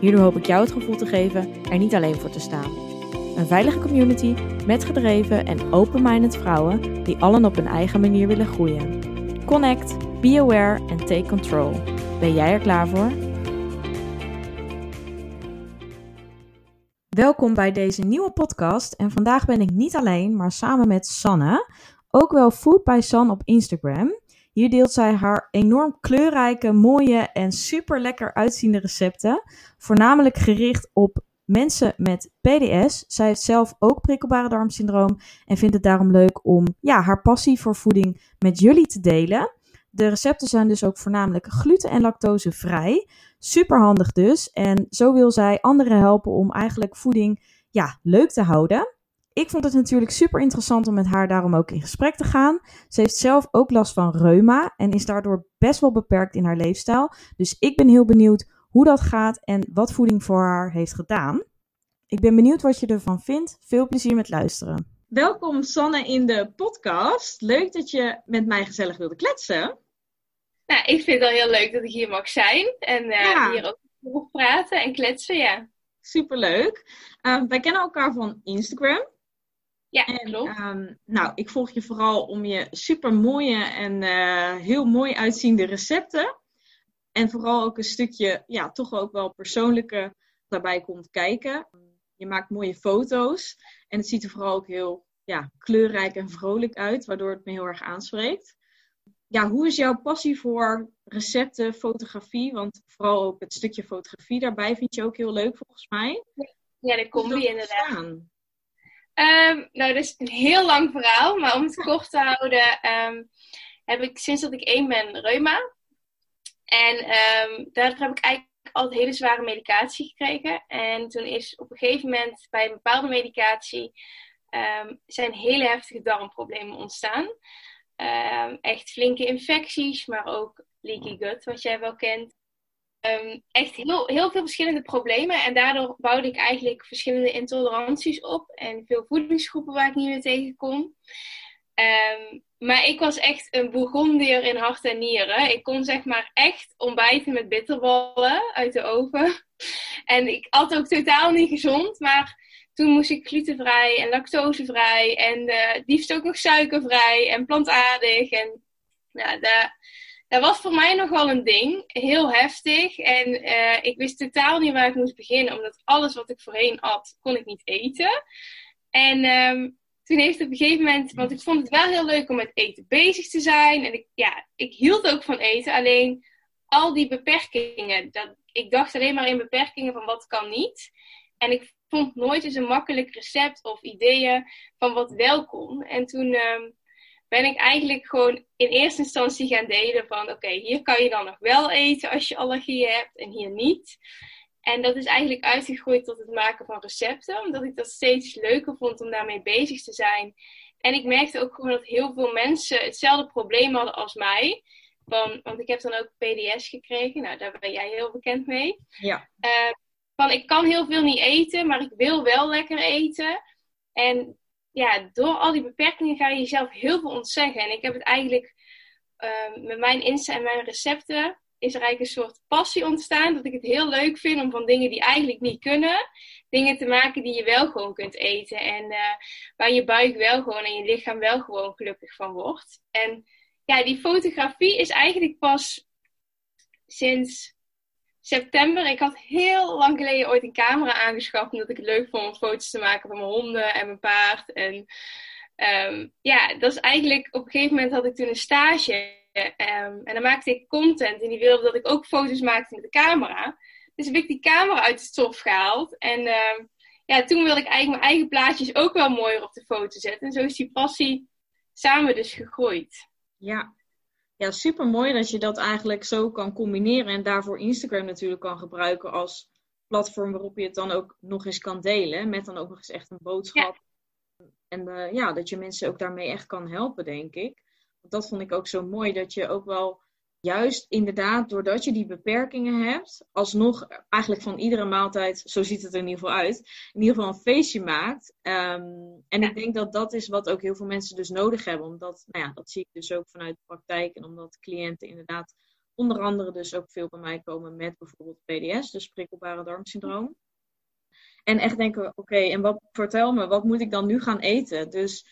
Hierdoor hoop ik jou het gevoel te geven er niet alleen voor te staan. Een veilige community met gedreven en open-minded vrouwen die allen op hun eigen manier willen groeien. Connect, be aware en take control. Ben jij er klaar voor? Welkom bij deze nieuwe podcast en vandaag ben ik niet alleen, maar samen met Sanne, ook wel Food by San op Instagram. Hier deelt zij haar enorm kleurrijke, mooie en super lekker uitziende recepten. Voornamelijk gericht op mensen met PDS. Zij heeft zelf ook prikkelbare darmsyndroom en vindt het daarom leuk om ja, haar passie voor voeding met jullie te delen. De recepten zijn dus ook voornamelijk gluten- en lactosevrij. Super handig dus. En zo wil zij anderen helpen om eigenlijk voeding ja, leuk te houden. Ik vond het natuurlijk super interessant om met haar daarom ook in gesprek te gaan. Ze heeft zelf ook last van reuma en is daardoor best wel beperkt in haar leefstijl. Dus ik ben heel benieuwd hoe dat gaat en wat voeding voor haar heeft gedaan. Ik ben benieuwd wat je ervan vindt. Veel plezier met luisteren. Welkom Sanne in de podcast. Leuk dat je met mij gezellig wilde kletsen. Nou, ik vind het al heel leuk dat ik hier mag zijn en uh, hier ook mag praten en kletsen, ja. Superleuk. Uh, wij kennen elkaar van Instagram. Ja, en, klopt. Um, nou, ik volg je vooral om je super mooie en uh, heel mooi uitziende recepten. En vooral ook een stukje, ja, toch ook wel persoonlijke daarbij komt kijken. Je maakt mooie foto's. En het ziet er vooral ook heel ja, kleurrijk en vrolijk uit, waardoor het me heel erg aanspreekt. Ja, hoe is jouw passie voor recepten, fotografie? Want vooral ook het stukje fotografie daarbij vind je ook heel leuk volgens mij. Ja, de combi inderdaad. Um, nou, dat is een heel lang verhaal, maar om het kort te houden, um, heb ik sinds dat ik één ben reuma. En um, daardoor heb ik eigenlijk altijd hele zware medicatie gekregen. En toen is op een gegeven moment bij een bepaalde medicatie zijn hele heftige darmproblemen ontstaan. echt flinke infecties, maar ook leaky gut, wat jij wel kent. Um, echt heel, heel veel verschillende problemen. En daardoor bouwde ik eigenlijk verschillende intoleranties op. En veel voedingsgroepen waar ik niet meer tegen kon. Um, maar ik was echt een Bourgondier in hart en nieren. Ik kon zeg maar echt ontbijten met bitterballen uit de oven. En ik at ook totaal niet gezond. Maar toen moest ik glutenvrij en lactosevrij. En uh, liefst ook nog suikervrij en plantaardig. En ja, daar dat was voor mij nog wel een ding. Heel heftig. En uh, ik wist totaal niet waar ik moest beginnen. Omdat alles wat ik voorheen at, kon ik niet eten. En um, toen heeft op een gegeven moment... Want ik vond het wel heel leuk om met eten bezig te zijn. En ik, ja, ik hield ook van eten. Alleen al die beperkingen. Dat, ik dacht alleen maar in beperkingen van wat kan niet. En ik vond nooit eens een makkelijk recept of ideeën van wat wel kon. En toen... Um, ben ik eigenlijk gewoon in eerste instantie gaan delen van oké, hier kan je dan nog wel eten als je allergieën hebt en hier niet. En dat is eigenlijk uitgegroeid tot het maken van recepten, omdat ik dat steeds leuker vond om daarmee bezig te zijn. En ik merkte ook gewoon dat heel veel mensen hetzelfde probleem hadden als mij. Van, want ik heb dan ook PDS gekregen, nou daar ben jij heel bekend mee. Ja. Uh, van ik kan heel veel niet eten, maar ik wil wel lekker eten. En ja, door al die beperkingen ga je jezelf heel veel ontzeggen. En ik heb het eigenlijk uh, met mijn Insta en mijn recepten is er eigenlijk een soort passie ontstaan. Dat ik het heel leuk vind om van dingen die eigenlijk niet kunnen, dingen te maken die je wel gewoon kunt eten. En uh, waar je buik wel gewoon en je lichaam wel gewoon gelukkig van wordt. En ja, die fotografie is eigenlijk pas sinds september. Ik had heel lang geleden ooit een camera aangeschaft. Omdat ik het leuk vond om foto's te maken van mijn honden en mijn paard. En um, ja, dat is eigenlijk... Op een gegeven moment had ik toen een stage. Um, en dan maakte ik content. En die wilde dat ik ook foto's maakte met de camera. Dus heb ik die camera uit de stof gehaald. En um, ja, toen wilde ik eigenlijk mijn eigen plaatjes ook wel mooier op de foto zetten. En zo is die passie samen dus gegroeid. Ja, ja, super mooi dat je dat eigenlijk zo kan combineren en daarvoor Instagram natuurlijk kan gebruiken als platform waarop je het dan ook nog eens kan delen. Met dan ook nog eens echt een boodschap. En uh, ja, dat je mensen ook daarmee echt kan helpen, denk ik. Want dat vond ik ook zo mooi. Dat je ook wel juist inderdaad, doordat je die beperkingen hebt, alsnog eigenlijk van iedere maaltijd, zo ziet het er in ieder geval uit, in ieder geval een feestje maakt. Ehm, en ik denk dat dat is wat ook heel veel mensen dus nodig hebben. Omdat, nou ja, dat zie ik dus ook vanuit de praktijk. En omdat cliënten inderdaad onder andere dus ook veel bij mij komen met bijvoorbeeld PDS, dus prikkelbare darmsyndroom. En echt denken, oké, en wat vertel me, wat moet ik dan nu gaan eten? Dus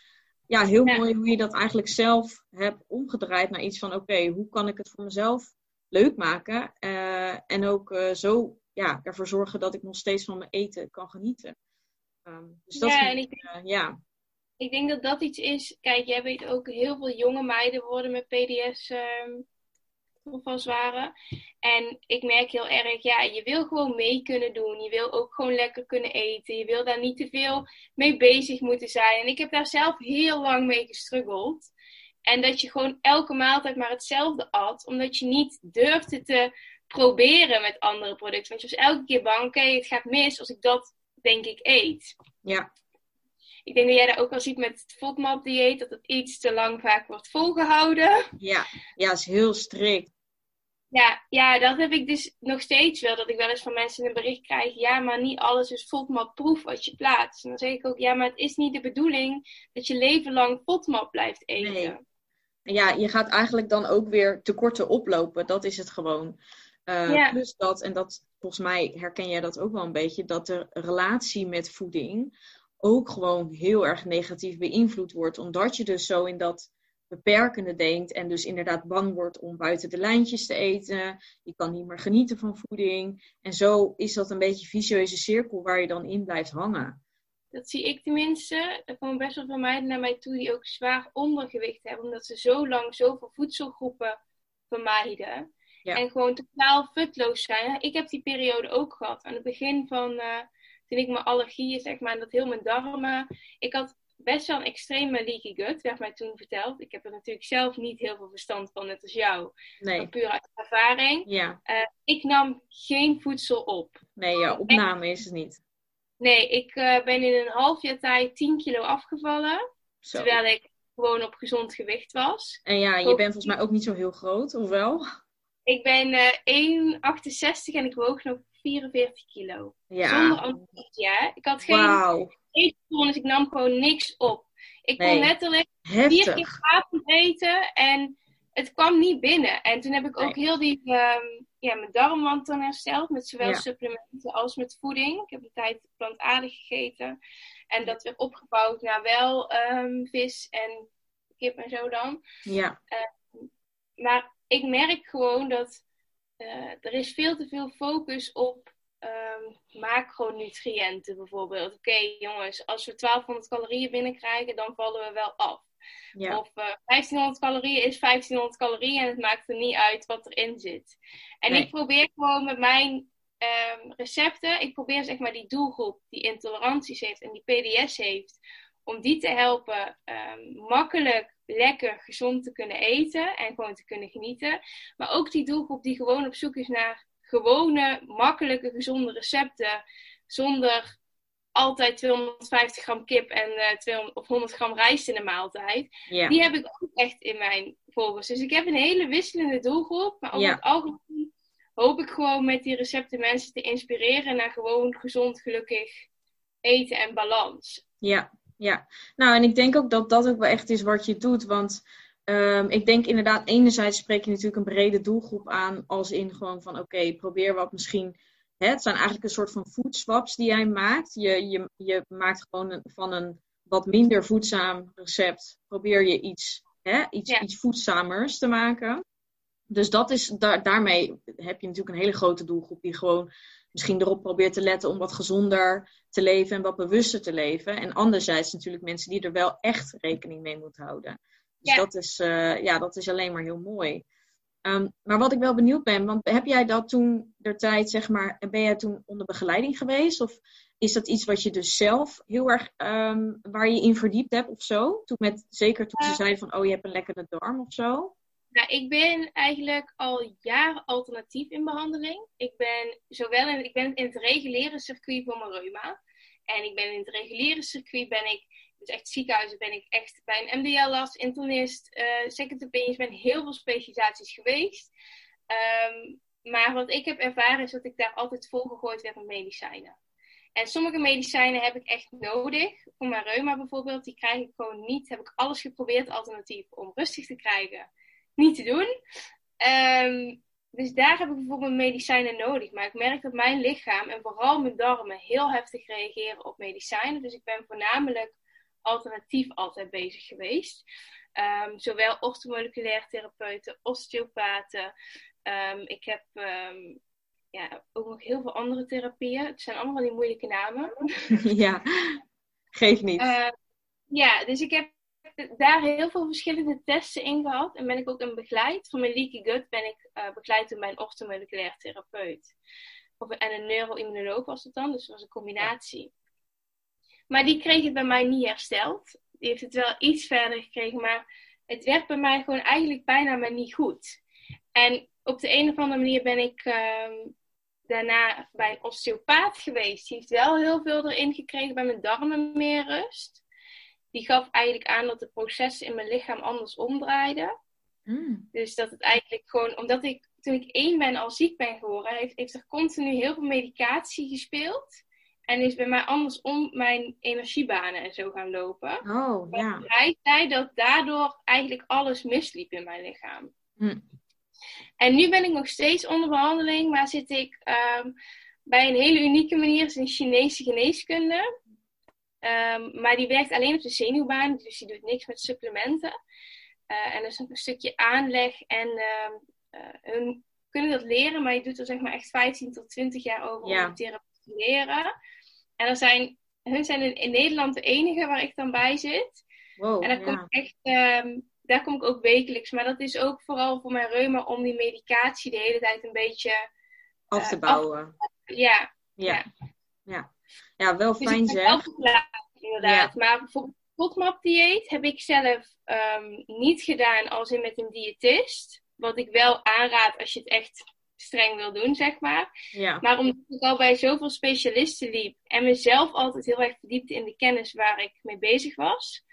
ja, heel mooi hoe je dat eigenlijk zelf hebt omgedraaid naar iets van, oké, hoe kan ik het voor mezelf leuk maken? Uh, en ook uh, zo ja, ervoor zorgen dat ik nog steeds van mijn eten kan genieten. Um, dus dat ja, ik, ik, uh, ja. ik denk dat dat iets is. Kijk, jij weet ook heel veel jonge meiden worden met PDS um, als waren. En ik merk heel erg, ja, je wil gewoon mee kunnen doen. Je wil ook gewoon lekker kunnen eten. Je wil daar niet te veel mee bezig moeten zijn. En ik heb daar zelf heel lang mee gestruggeld. En dat je gewoon elke maaltijd maar hetzelfde at. Omdat je niet durfde te proberen met andere producten. Want je was elke keer bang, oké, okay, het gaat mis als ik dat, denk ik, eet. Ja. Ik denk dat jij daar ook al ziet met het FODMAP-dieet, dat het iets te lang vaak wordt volgehouden. Ja, ja, is heel strikt. Ja, ja, dat heb ik dus nog steeds wel. Dat ik wel eens van mensen een bericht krijg. Ja, maar niet alles is FODMAP proef wat je plaatst. En dan zeg ik ook, ja, maar het is niet de bedoeling dat je leven lang FODMAP blijft eten. Nee. Ja, je gaat eigenlijk dan ook weer tekorten oplopen. Dat is het gewoon. Uh, ja. Plus dat, en dat volgens mij herken jij dat ook wel een beetje, dat de relatie met voeding ook gewoon heel erg negatief beïnvloed wordt. Omdat je dus zo in dat beperkende denkt en dus inderdaad bang wordt om buiten de lijntjes te eten. Je kan niet meer genieten van voeding. En zo is dat een beetje een vicieuze cirkel waar je dan in blijft hangen. Dat zie ik tenminste. Er komen best wel veel meiden naar mij toe die ook zwaar ondergewicht hebben, omdat ze zo lang zoveel voedselgroepen vermijden. Ja. En gewoon totaal futloos zijn. Ik heb die periode ook gehad. Aan het begin van, uh, toen ik mijn allergieën, zeg maar, dat heel mijn darmen. Ik had best wel een extreme leaky gut, werd mij toen verteld. Ik heb er natuurlijk zelf niet heel veel verstand van, net als jou. Nee. Maar puur uit ervaring. Ja. Uh, ik nam geen voedsel op. Nee, ja, opname is het niet. Nee, ik uh, ben in een half jaar tijd 10 kilo afgevallen. Zo. Terwijl ik gewoon op gezond gewicht was. En ja, je bent volgens mij ook niet zo heel groot, of wel? Ik ben uh, 1,68 en ik woog nog 44 kilo. Ja. Zonder anesthesia. Ik had geen Wauw. Eetstoornis, dus ik nam gewoon niks op. Ik Nee. kon letterlijk Heftig. vier keer avond eten en het kwam niet binnen. En toen heb ik ook Nee. heel die, ehm, ja, mijn darmwand dan hersteld. Met zowel Ja. supplementen als met voeding. Ik heb een tijd plantaardig gegeten. En dat weer opgebouwd naar wel ehm, vis en kip en zo dan. Ja, Maar ik merk gewoon dat eh, er is veel te veel focus op ehm, macronutriënten bijvoorbeeld. Oké jongens, als we 1200 calorieën binnenkrijgen, dan vallen we wel af. ja, Of eh 1500 calorieën is 1500 calorieën en het maakt er niet uit wat erin zit. En Nee. ik probeer gewoon met mijn ehm, recepten, ik probeer zeg maar die doelgroep die intoleranties heeft en die PDS heeft, om die te helpen ehm, makkelijk, lekker, gezond te kunnen eten en gewoon te kunnen genieten. Maar ook die doelgroep die gewoon op zoek is naar gewone, makkelijke, gezonde recepten. Zonder altijd 250 gram kip en eh 200 of 100 gram rijst in de maaltijd. Die heb ik ook echt in mijn volgers. Dus ik heb een hele wisselende doelgroep. Maar over het algemeen hoop ik gewoon met die recepten mensen te inspireren naar gewoon gezond, gelukkig eten en balans. Ja, ja. Nou, en ik denk ook dat dat ook wel echt is wat je doet. Want ehm, ik denk inderdaad, enerzijds spreek je natuurlijk een brede doelgroep aan. Als in gewoon van, oké, probeer wat misschien... Hè, het zijn eigenlijk een soort van food swaps die jij maakt. Je, je, je maakt gewoon een, van een wat minder voedzaam recept... probeer je iets, hè, iets, Ja. iets voedzamers te maken. Dus dat is, daar, daarmee heb je natuurlijk een hele grote doelgroep... die gewoon misschien erop probeert te letten om wat gezonder te leven en wat bewuster te leven. En anderzijds natuurlijk mensen die er wel echt rekening mee moeten houden. Dus Ja. dat, is, eh, ja, dat is alleen maar heel mooi. Ehm, maar wat ik wel benieuwd ben, want heb jij dat toen der tijd, zeg maar, ben jij toen onder begeleiding geweest? Of is dat iets wat je dus zelf heel erg, ehm, waar je in verdiept hebt of zo? Toen met, zeker toen ze zeiden van, oh je hebt een lekkere darm of zo? Nou, ik ben eigenlijk al jaren alternatief in behandeling. Ik ben zowel in, ik ben in het reguliere circuit voor mijn reuma. En ik ben in het reguliere circuit ben ik, echt ziekenhuizen, ben ik echt bij een MDL-last, internist, uh, second ben heel veel specialisaties geweest. Um, maar wat ik heb ervaren is dat ik daar altijd volgegooid werd met medicijnen. En sommige medicijnen heb ik echt nodig. Voor mijn reuma bijvoorbeeld, die krijg ik gewoon niet. Heb ik alles geprobeerd alternatief om rustig te krijgen. Niet te doen. Um, dus daar heb ik bijvoorbeeld medicijnen nodig. Maar ik merk dat mijn lichaam en vooral mijn darmen heel heftig reageren op medicijnen. Dus ik ben voornamelijk alternatief altijd bezig geweest. Um, zowel orthomoleculair therapeuten, osteopaten. Um, ik heb um, ja, ook nog heel veel andere therapieën. Het zijn allemaal die moeilijke namen. ja, geef niet. Uh, ja, dus ik heb daar heel veel verschillende testen in gehad. En ben ik ook een begeleid. Van mijn leaky gut ben ik uh, begeleid door mijn orthomoleculair therapeut. Of, en een neuroimmunoloog was het dan. Dus dat was een combinatie. Maar die kreeg het bij mij niet hersteld. Die heeft het wel iets verder gekregen. Maar het werd bij mij gewoon eigenlijk bijna maar niet goed. En op de een of andere manier ben ik uh, daarna bij een osteopaat geweest. Die heeft wel heel veel erin gekregen bij mijn darmen meer rust die gaf eigenlijk aan dat de processen in mijn lichaam anders omdraaiden. Mm. Dus dat het eigenlijk gewoon, omdat ik toen ik één ben al ziek ben geworden, heeft, heeft er continu heel veel medicatie gespeeld. En is bij mij andersom mijn energiebanen en zo gaan lopen. Oh, ja. Hij zei dat daardoor eigenlijk alles misliep in mijn lichaam. Mm. En nu ben ik nog steeds onder behandeling, maar zit ik um, bij een hele unieke manier, is een Chinese geneeskunde. Um, maar die werkt alleen op de zenuwbaan, dus die doet niks met supplementen. Uh, en er is ook een stukje aanleg en uh, hun kunnen dat leren, maar je doet er zeg maar echt 15 tot 20 jaar over om om therapie leren. En er zijn, hun zijn in, in, Nederland de enige waar ik dan bij zit. Wow, en daar kom, ik echt, um, daar kom ik ook wekelijks. Maar dat is ook vooral voor mijn reuma om die medicatie de hele tijd een beetje af te bouwen. ja. ja. ja. Ja, wel dus fijn zeg. inderdaad. Maar bijvoorbeeld FODMAP dieet heb ik zelf um, niet gedaan als in met een diëtist. Wat ik wel aanraad als je het echt streng wil doen, zeg maar. Ja. Maar omdat ik al bij zoveel specialisten liep en mezelf altijd heel erg verdiepte in de kennis waar ik mee bezig was,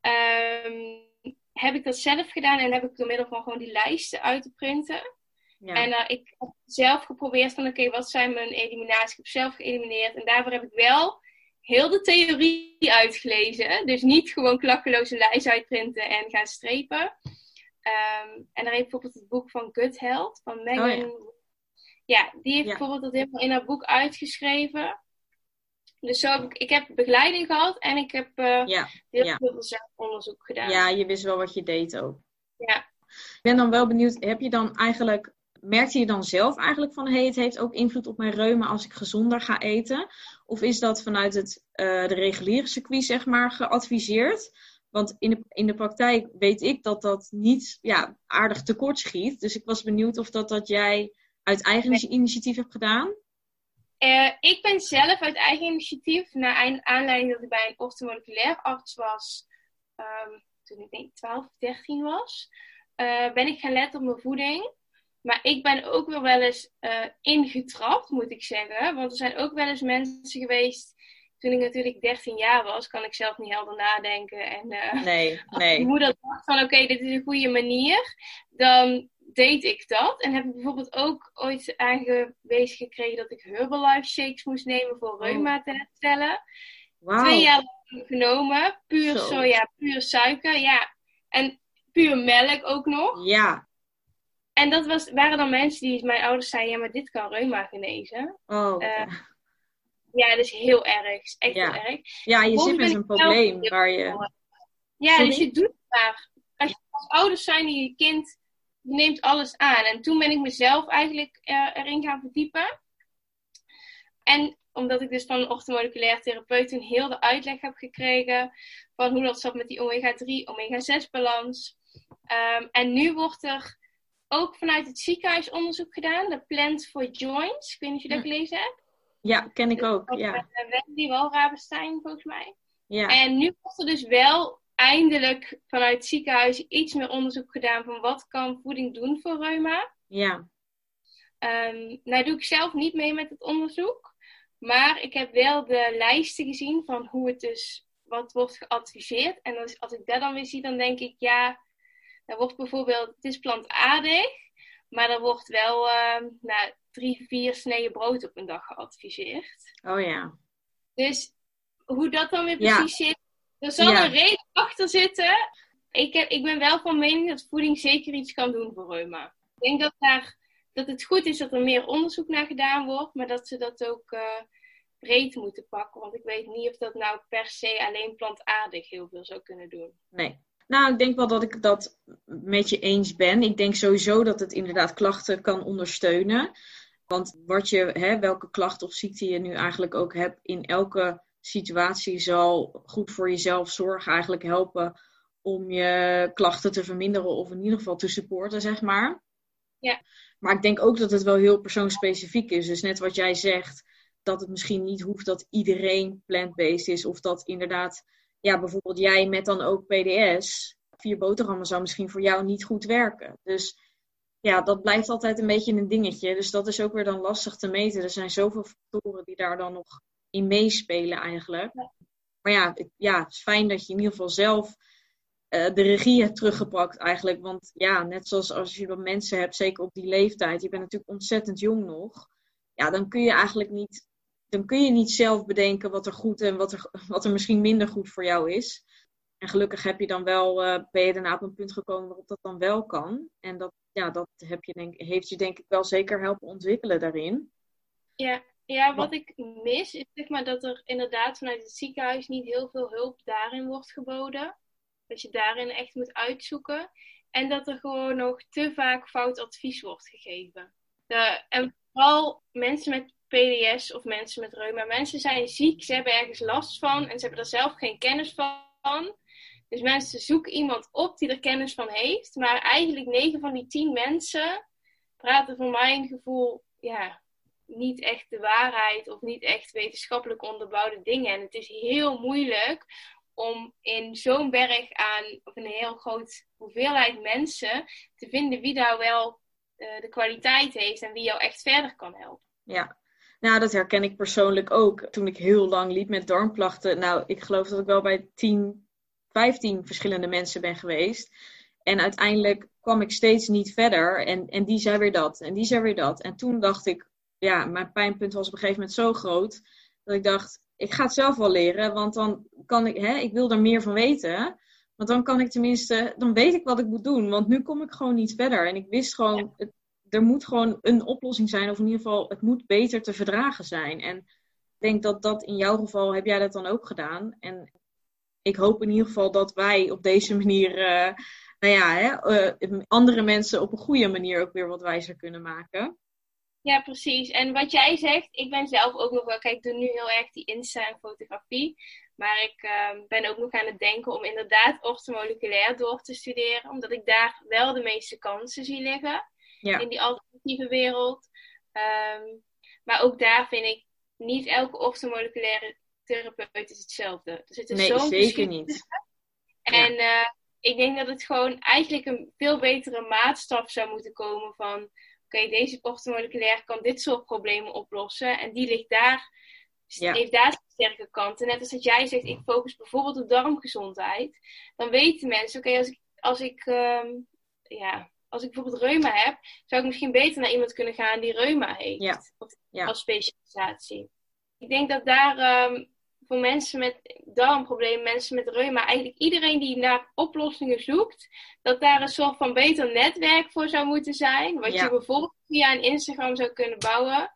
um, heb ik dat zelf gedaan en heb ik door middel van gewoon die lijsten uit te printen. Ja. En uh, ik heb zelf geprobeerd van oké, wat zijn mijn eliminaties? Ik heb zelf geëlimineerd. En daarvoor heb ik wel heel de theorie uitgelezen. Dus niet gewoon klakkeloze lijst uitprinten en gaan strepen. Um, en daar heeft bijvoorbeeld het boek van Gut Health van Megan. Oh, ja. ja. die heeft bijvoorbeeld dat helemaal in haar boek uitgeschreven. Dus zo heb ik, ik heb begeleiding gehad en ik heb uh, ja. heel veel onderzoek gedaan. Ja, je wist wel wat je deed ook. Ja. Ik ben dan wel benieuwd, heb je dan eigenlijk merkte je dan zelf eigenlijk van hey, het heeft ook invloed op mijn reuma als ik gezonder ga eten? Of is dat vanuit het uh, de reguliere circuit zeg maar geadviseerd? Want in de, in de praktijk weet ik dat dat niet ja, aardig tekort schiet. Dus ik was benieuwd of dat, dat jij uit eigen initiatief hebt gedaan. Uh, ik ben zelf uit eigen initiatief, naar aanleiding dat ik bij een orthomoleculair arts was, um, toen ik denk 12 13 was, uh, ben ik gaan letten op mijn voeding. Maar ik ben ook wel wel eens uh, ingetrapt, moet ik zeggen. Want er zijn ook wel eens mensen geweest. Toen ik natuurlijk 13 jaar was, kan ik zelf niet helder nadenken. En uh, nee, als mijn moeder dacht van oké, dit is een goede manier. Dan deed ik dat. En heb ik bijvoorbeeld ook ooit aangewezen gekregen dat ik Herbalife shakes moest nemen voor oh. reuma te herstellen. Wow. Twee jaar lang genomen. Puur soja, puur suiker. Ja. En puur melk ook nog. Ja. En dat was, waren dan mensen die mijn ouders zeiden, ja, maar dit kan reuma genezen. Oh. Uh, ja, dat is heel erg. Echt heel erg. Ja, je zit met een probleem waar je... Ja, dus je doet het maar. Als, je, als ouders zijn die je kind, neemt alles aan. En toen ben ik mezelf eigenlijk uh, erin gaan verdiepen. En omdat ik dus van een orthomoleculair therapeut toen heel de uitleg heb gekregen van hoe dat zat met die omega-3, omega-6 balans. Um, en nu wordt er ook vanuit het ziekenhuis onderzoek gedaan, de Plant for Joints. Ik weet niet of je dat gelezen hebt. Ja, ken ik ook. Ja. Wendy Walrabenstein, volgens mij. Ja. En nu wordt er dus wel eindelijk vanuit het ziekenhuis iets meer onderzoek gedaan van wat kan voeding doen voor reuma. Ja. Um, nou doe ik zelf niet mee met het onderzoek. Maar ik heb wel de lijsten gezien van hoe het dus, wat wordt geadviseerd. En als, als ik dat dan weer zie, dan denk ik, ja, er wordt bijvoorbeeld, het is plantaardig. Maar er wordt wel uh, nou, drie, vier sneden brood op een dag geadviseerd. Oh ja. Dus hoe dat dan weer precies zit, er zal een reden achter zitten. Ik, heb, ik ben wel van mening dat voeding zeker iets kan doen voor reuma. Ik denk dat, daar, dat het goed is dat er meer onderzoek naar gedaan wordt, maar dat ze dat ook uh, breed moeten pakken. Want ik weet niet of dat nou per se alleen plantaardig heel veel zou kunnen doen. Nee. Nou, ik denk wel dat ik dat met je eens ben. Ik denk sowieso dat het inderdaad klachten kan ondersteunen. Want wat je, hè, welke klacht of ziekte je nu eigenlijk ook hebt, in elke situatie zal goed voor jezelf zorgen eigenlijk helpen om je klachten te verminderen of in ieder geval te supporten, zeg maar. Ja. Maar ik denk ook dat het wel heel persoonsspecifiek is. Dus net wat jij zegt, dat het misschien niet hoeft dat iedereen plant-based is. Of dat inderdaad, ja, bijvoorbeeld jij met dan ook PDS, vier boterhammen zou misschien voor jou niet goed werken. Dus ja, dat blijft altijd een beetje een dingetje. Dus dat is ook weer dan lastig te meten. Er zijn zoveel factoren die daar dan nog in meespelen eigenlijk. Maar ja, het, ja, het is fijn dat je in ieder geval zelf uh, de regie hebt teruggepakt eigenlijk. Want ja, net zoals als je wat mensen hebt, zeker op die leeftijd, je bent natuurlijk ontzettend jong nog. Ja, dan kun je eigenlijk niet, dan kun je niet zelf bedenken wat er goed en wat er, wat er misschien minder goed voor jou is. En gelukkig heb je dan wel, uh, ben je daarna op een punt gekomen waarop dat dan wel kan. En dat, ja, dat heb je denk, heeft je denk ik wel zeker helpen ontwikkelen daarin. Ja, ja, wat ik mis is zeg maar dat er inderdaad vanuit het ziekenhuis niet heel veel hulp daarin wordt geboden. Dat je daarin echt moet uitzoeken. En dat er gewoon nog te vaak fout advies wordt gegeven. De, en vooral mensen met PDS of mensen met reuma. Mensen zijn ziek, ze hebben ergens last van en ze hebben er zelf geen kennis van. Dus mensen zoeken iemand op die er kennis van heeft. Maar eigenlijk 9 van die 10 mensen praten voor mijn gevoel ja, niet echt de waarheid of niet echt wetenschappelijk onderbouwde dingen. En het is heel moeilijk om in zo'n berg aan, of een heel groot hoeveelheid mensen, te vinden wie daar wel uh, de kwaliteit heeft en wie jou echt verder kan helpen. Ja, nou dat herken ik persoonlijk ook. Toen ik heel lang liep met darmklachten, nou ik geloof dat ik wel bij 10, 15 verschillende mensen ben geweest. En uiteindelijk kwam ik steeds niet verder. En, en die zei weer dat. En die zei weer dat. En toen dacht ik, ja, mijn pijnpunt was op een gegeven moment zo groot. Dat ik dacht, ik ga het zelf wel leren. Want dan kan ik, hè, ik wil er meer van weten. Want dan kan ik tenminste, dan weet ik wat ik moet doen. Want nu kom ik gewoon niet verder. En ik wist gewoon, er moet gewoon een oplossing zijn. Of in ieder geval, het moet beter te verdragen zijn. En ik denk dat dat in jouw geval, heb jij dat dan ook gedaan. En ik hoop in ieder geval dat wij op deze manier, uh, nou ja, hè, uh, andere mensen op een goede manier ook weer wat wijzer kunnen maken. Ja, precies. En wat jij zegt, ik ben zelf ook nog wel, kijk, ik doe nu heel erg die Insta fotografie. Maar ik uh, ben ook nog aan het denken om inderdaad orthomoleculair door te studeren. Omdat ik daar wel de meeste kansen zie liggen. Ja. In die alternatieve wereld. Um, maar ook daar vind ik niet elke orthomoleculaire therapeut is hetzelfde. Er nee, zeker niet. En ja. uh, ik denk dat het gewoon eigenlijk een veel betere maatstaf zou moeten komen van oké, deze orthomoleculair kan dit soort problemen oplossen. En die ligt daar, heeft daar sterke kanten. Net als dat jij zegt, ik focus bijvoorbeeld op darmgezondheid. Dan weten mensen, oké, als ik, als ik um, ja, als ik bijvoorbeeld reuma heb, zou ik misschien beter naar iemand kunnen gaan die reuma heeft. Ja. Of als specialisatie. Ik denk dat daar um, voor mensen met darmproblemen, mensen met reuma, eigenlijk iedereen die naar oplossingen zoekt, dat daar een soort van beter netwerk voor zou moeten zijn. Wat je bijvoorbeeld via een Instagram zou kunnen bouwen.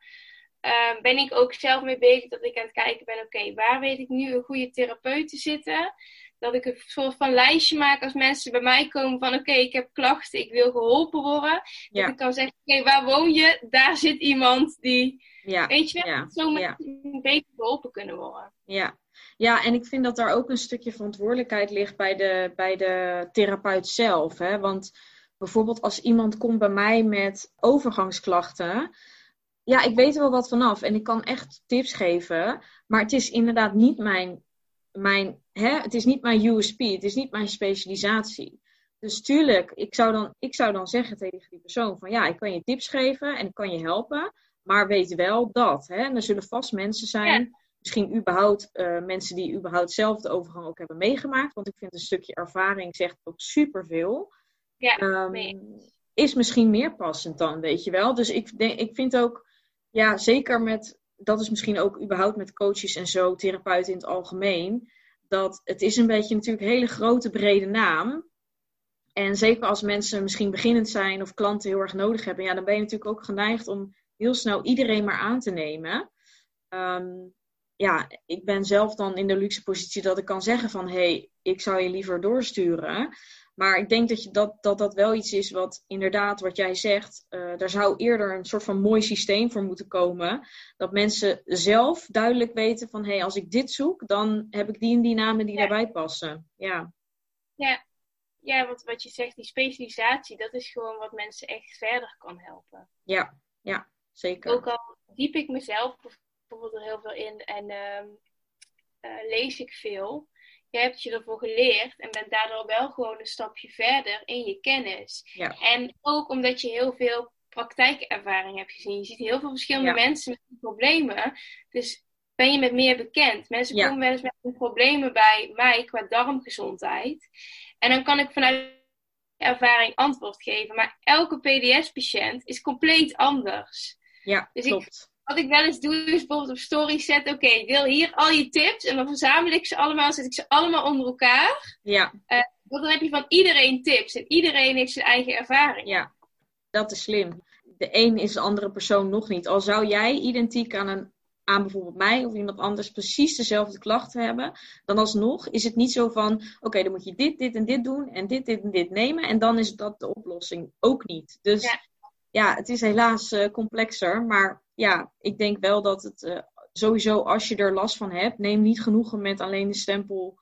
Uh, ben ik ook zelf mee bezig dat ik aan het kijken ben, oké, waar weet ik nu een goede therapeut te zitten? Dat ik een soort van lijstje maak als mensen bij mij komen van, oké, ik heb klachten, ik wil geholpen worden. Dat ik kan zeggen, oké, waar woon je? Daar zit iemand die ja, Weet je, ja, zo ja. een beetje geholpen kunnen worden. Ja. ja, en ik vind dat daar ook een stukje verantwoordelijkheid ligt bij de, bij de therapeut zelf. Hè? Want bijvoorbeeld als iemand komt bij mij met overgangsklachten. Ja, ik weet er wel wat vanaf en ik kan echt tips geven. Maar het is inderdaad niet mijn mijn, hè, het is niet mijn USP, het is niet mijn specialisatie. Dus tuurlijk, ik zou, dan, ik zou dan zeggen tegen die persoon van ja, ik kan je tips geven en ik kan je helpen, maar weet wel dat. Hè, en er zullen vast mensen zijn, misschien überhaupt uh, mensen die überhaupt zelf de overgang ook hebben meegemaakt, want ik vind een stukje ervaring zegt ook superveel. Ja, um, is misschien meer passend dan, weet je wel. Dus ik, denk, ik vind ook, ja, zeker met, dat is misschien ook überhaupt met coaches en zo, therapeuten in het algemeen, dat het is een beetje natuurlijk een hele grote brede naam. En zeker als mensen misschien beginnend zijn of klanten heel erg nodig hebben, ja, dan ben je natuurlijk ook geneigd om heel snel iedereen maar aan te nemen. Ehm, ja, ik ben zelf dan in de luxe positie dat ik kan zeggen van hé, hey, ik zou je liever doorsturen. Maar ik denk dat, je dat, dat dat wel iets is wat inderdaad, wat jij zegt, uh, daar zou eerder een soort van mooi systeem voor moeten komen. Dat mensen zelf duidelijk weten van hé, hey, als ik dit zoek, dan heb ik die en die namen die daarbij passen. Ja. Ja, ja wat, wat je zegt, die specialisatie, dat is gewoon wat mensen echt verder kan helpen. Ja, ja, zeker. Ook al diep ik mezelf bijvoorbeeld er heel veel in en uh, uh, lees ik veel je hebt je ervoor geleerd en bent daardoor wel gewoon een stapje verder in je kennis. Ja. En ook omdat je heel veel praktijkervaring hebt gezien. Je ziet heel veel verschillende mensen met problemen. Dus ben je met meer bekend. Mensen komen wel eens met problemen bij mij qua darmgezondheid. En dan kan ik vanuit ervaring antwoord geven. Maar elke PDS-patiënt is compleet anders. Ja, dus klopt wat ik wel eens doe, is bijvoorbeeld op stories zetten. Oké, ik wil hier al je tips. En dan verzamel ik ze allemaal, zet ik ze allemaal onder elkaar. Ja. Uh, want dan heb je van iedereen tips. En iedereen heeft zijn eigen ervaring. Ja, dat is slim. De een is de andere persoon nog niet. Al zou jij identiek aan, een, aan bijvoorbeeld mij of iemand anders precies dezelfde klachten hebben. Dan alsnog is het niet zo van, oké, dan moet je dit, dit en dit doen. En dit, dit en dit nemen. En dan is dat de oplossing ook niet. Dus ja, ja het is helaas uh, complexer. Maar ja, ik denk wel dat het uh, sowieso als je er last van hebt, neem niet genoegen met alleen de stempel.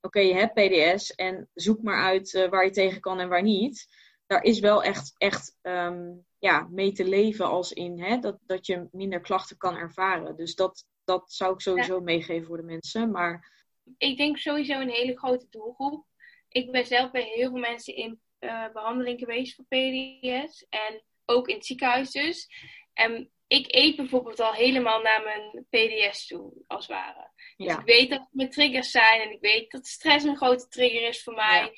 Oké, je hebt PDS en zoek maar uit uh, waar je tegen kan en waar niet. Daar is wel echt, echt um, ja, mee te leven als in hè, dat, dat je minder klachten kan ervaren. Dus dat, dat zou ik sowieso ja. meegeven voor de mensen. Maar... Ik denk sowieso een hele grote doelgroep. Ik ben zelf bij heel veel mensen in behandeling geweest voor PDS. En ook in het ziekenhuis dus. En ik eet bijvoorbeeld al helemaal naar mijn PDS toe, als het ware. Dus ja. ik weet dat het mijn triggers zijn en ik weet dat stress een grote trigger is voor mij. Ja.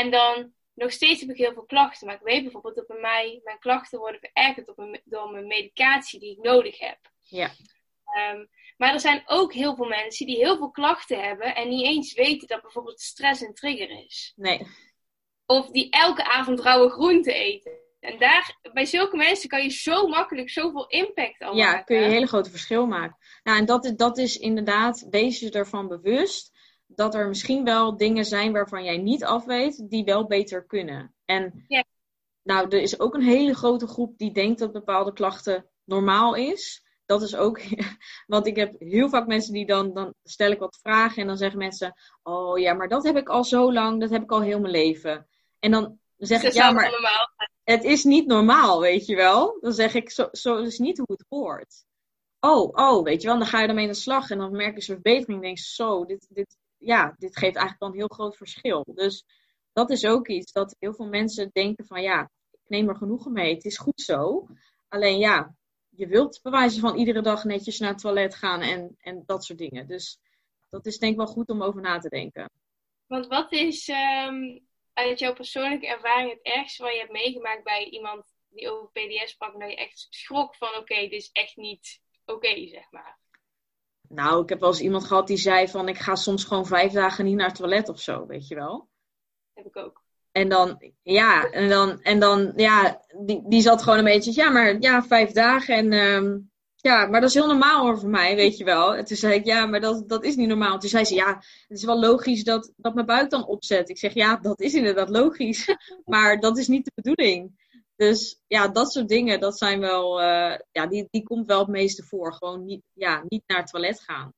En dan nog steeds heb ik heel veel klachten. Maar ik weet bijvoorbeeld dat bij mij mijn klachten worden verergerd mijn, door mijn medicatie die ik nodig heb. Ja. Um, maar er zijn ook heel veel mensen die heel veel klachten hebben en niet eens weten dat bijvoorbeeld stress een trigger is. Nee. Of die elke avond rauwe groenten eten. En daar, bij zulke mensen kan je zo makkelijk zoveel impact al ja, maken. Ja, kun je een hele grote verschil maken. Nou, en dat is, dat is inderdaad, wees je ervan bewust dat er misschien wel dingen zijn waarvan jij niet af weet, die wel beter kunnen. En ja. nou, er is ook een hele grote groep die denkt dat bepaalde klachten normaal is. Dat is ook, want ik heb heel vaak mensen die dan, dan stel ik wat vragen en dan zeggen mensen, oh ja, maar dat heb ik al zo lang, dat heb ik al heel mijn leven. En dan zeg ik, ja, maar normaal. het is niet normaal, weet je wel. Dan zeg ik, zo, zo is niet hoe het hoort. Oh, oh, weet je wel, dan ga je ermee aan de slag en dan merk je een verbetering. En denk je, zo, dit, dit, ja, dit geeft eigenlijk wel een heel groot verschil. Dus dat is ook iets dat heel veel mensen denken van, ja, ik neem er genoegen mee, het is goed zo. Alleen ja, je wilt bewijzen van iedere dag netjes naar het toilet gaan en, en dat soort dingen. Dus dat is denk ik wel goed om over na te denken. Want wat is um, uit jouw persoonlijke ervaring het ergste wat je hebt meegemaakt bij iemand die over PDS sprak dat je echt schrok van oké, okay, dit is echt niet oké, okay, zeg maar? Nou, ik heb wel eens iemand gehad die zei van ik ga soms gewoon vijf dagen niet naar het toilet of zo, weet je wel. Heb ik ook. En dan, ja, en dan, en dan, ja, die, die zat gewoon een beetje, ja, maar ja, vijf dagen en um, ja, maar dat is heel normaal hoor voor mij, weet je wel. En toen zei ik, ja, maar dat, dat is niet normaal. Toen zei ze, ja, het is wel logisch dat, dat mijn buik dan opzet. Ik zeg, ja, dat is inderdaad logisch. maar dat is niet de bedoeling. Dus ja, dat soort dingen, dat zijn wel, uh, ja, die, die komt wel het meeste voor. Gewoon niet, ja, niet naar het toilet gaan.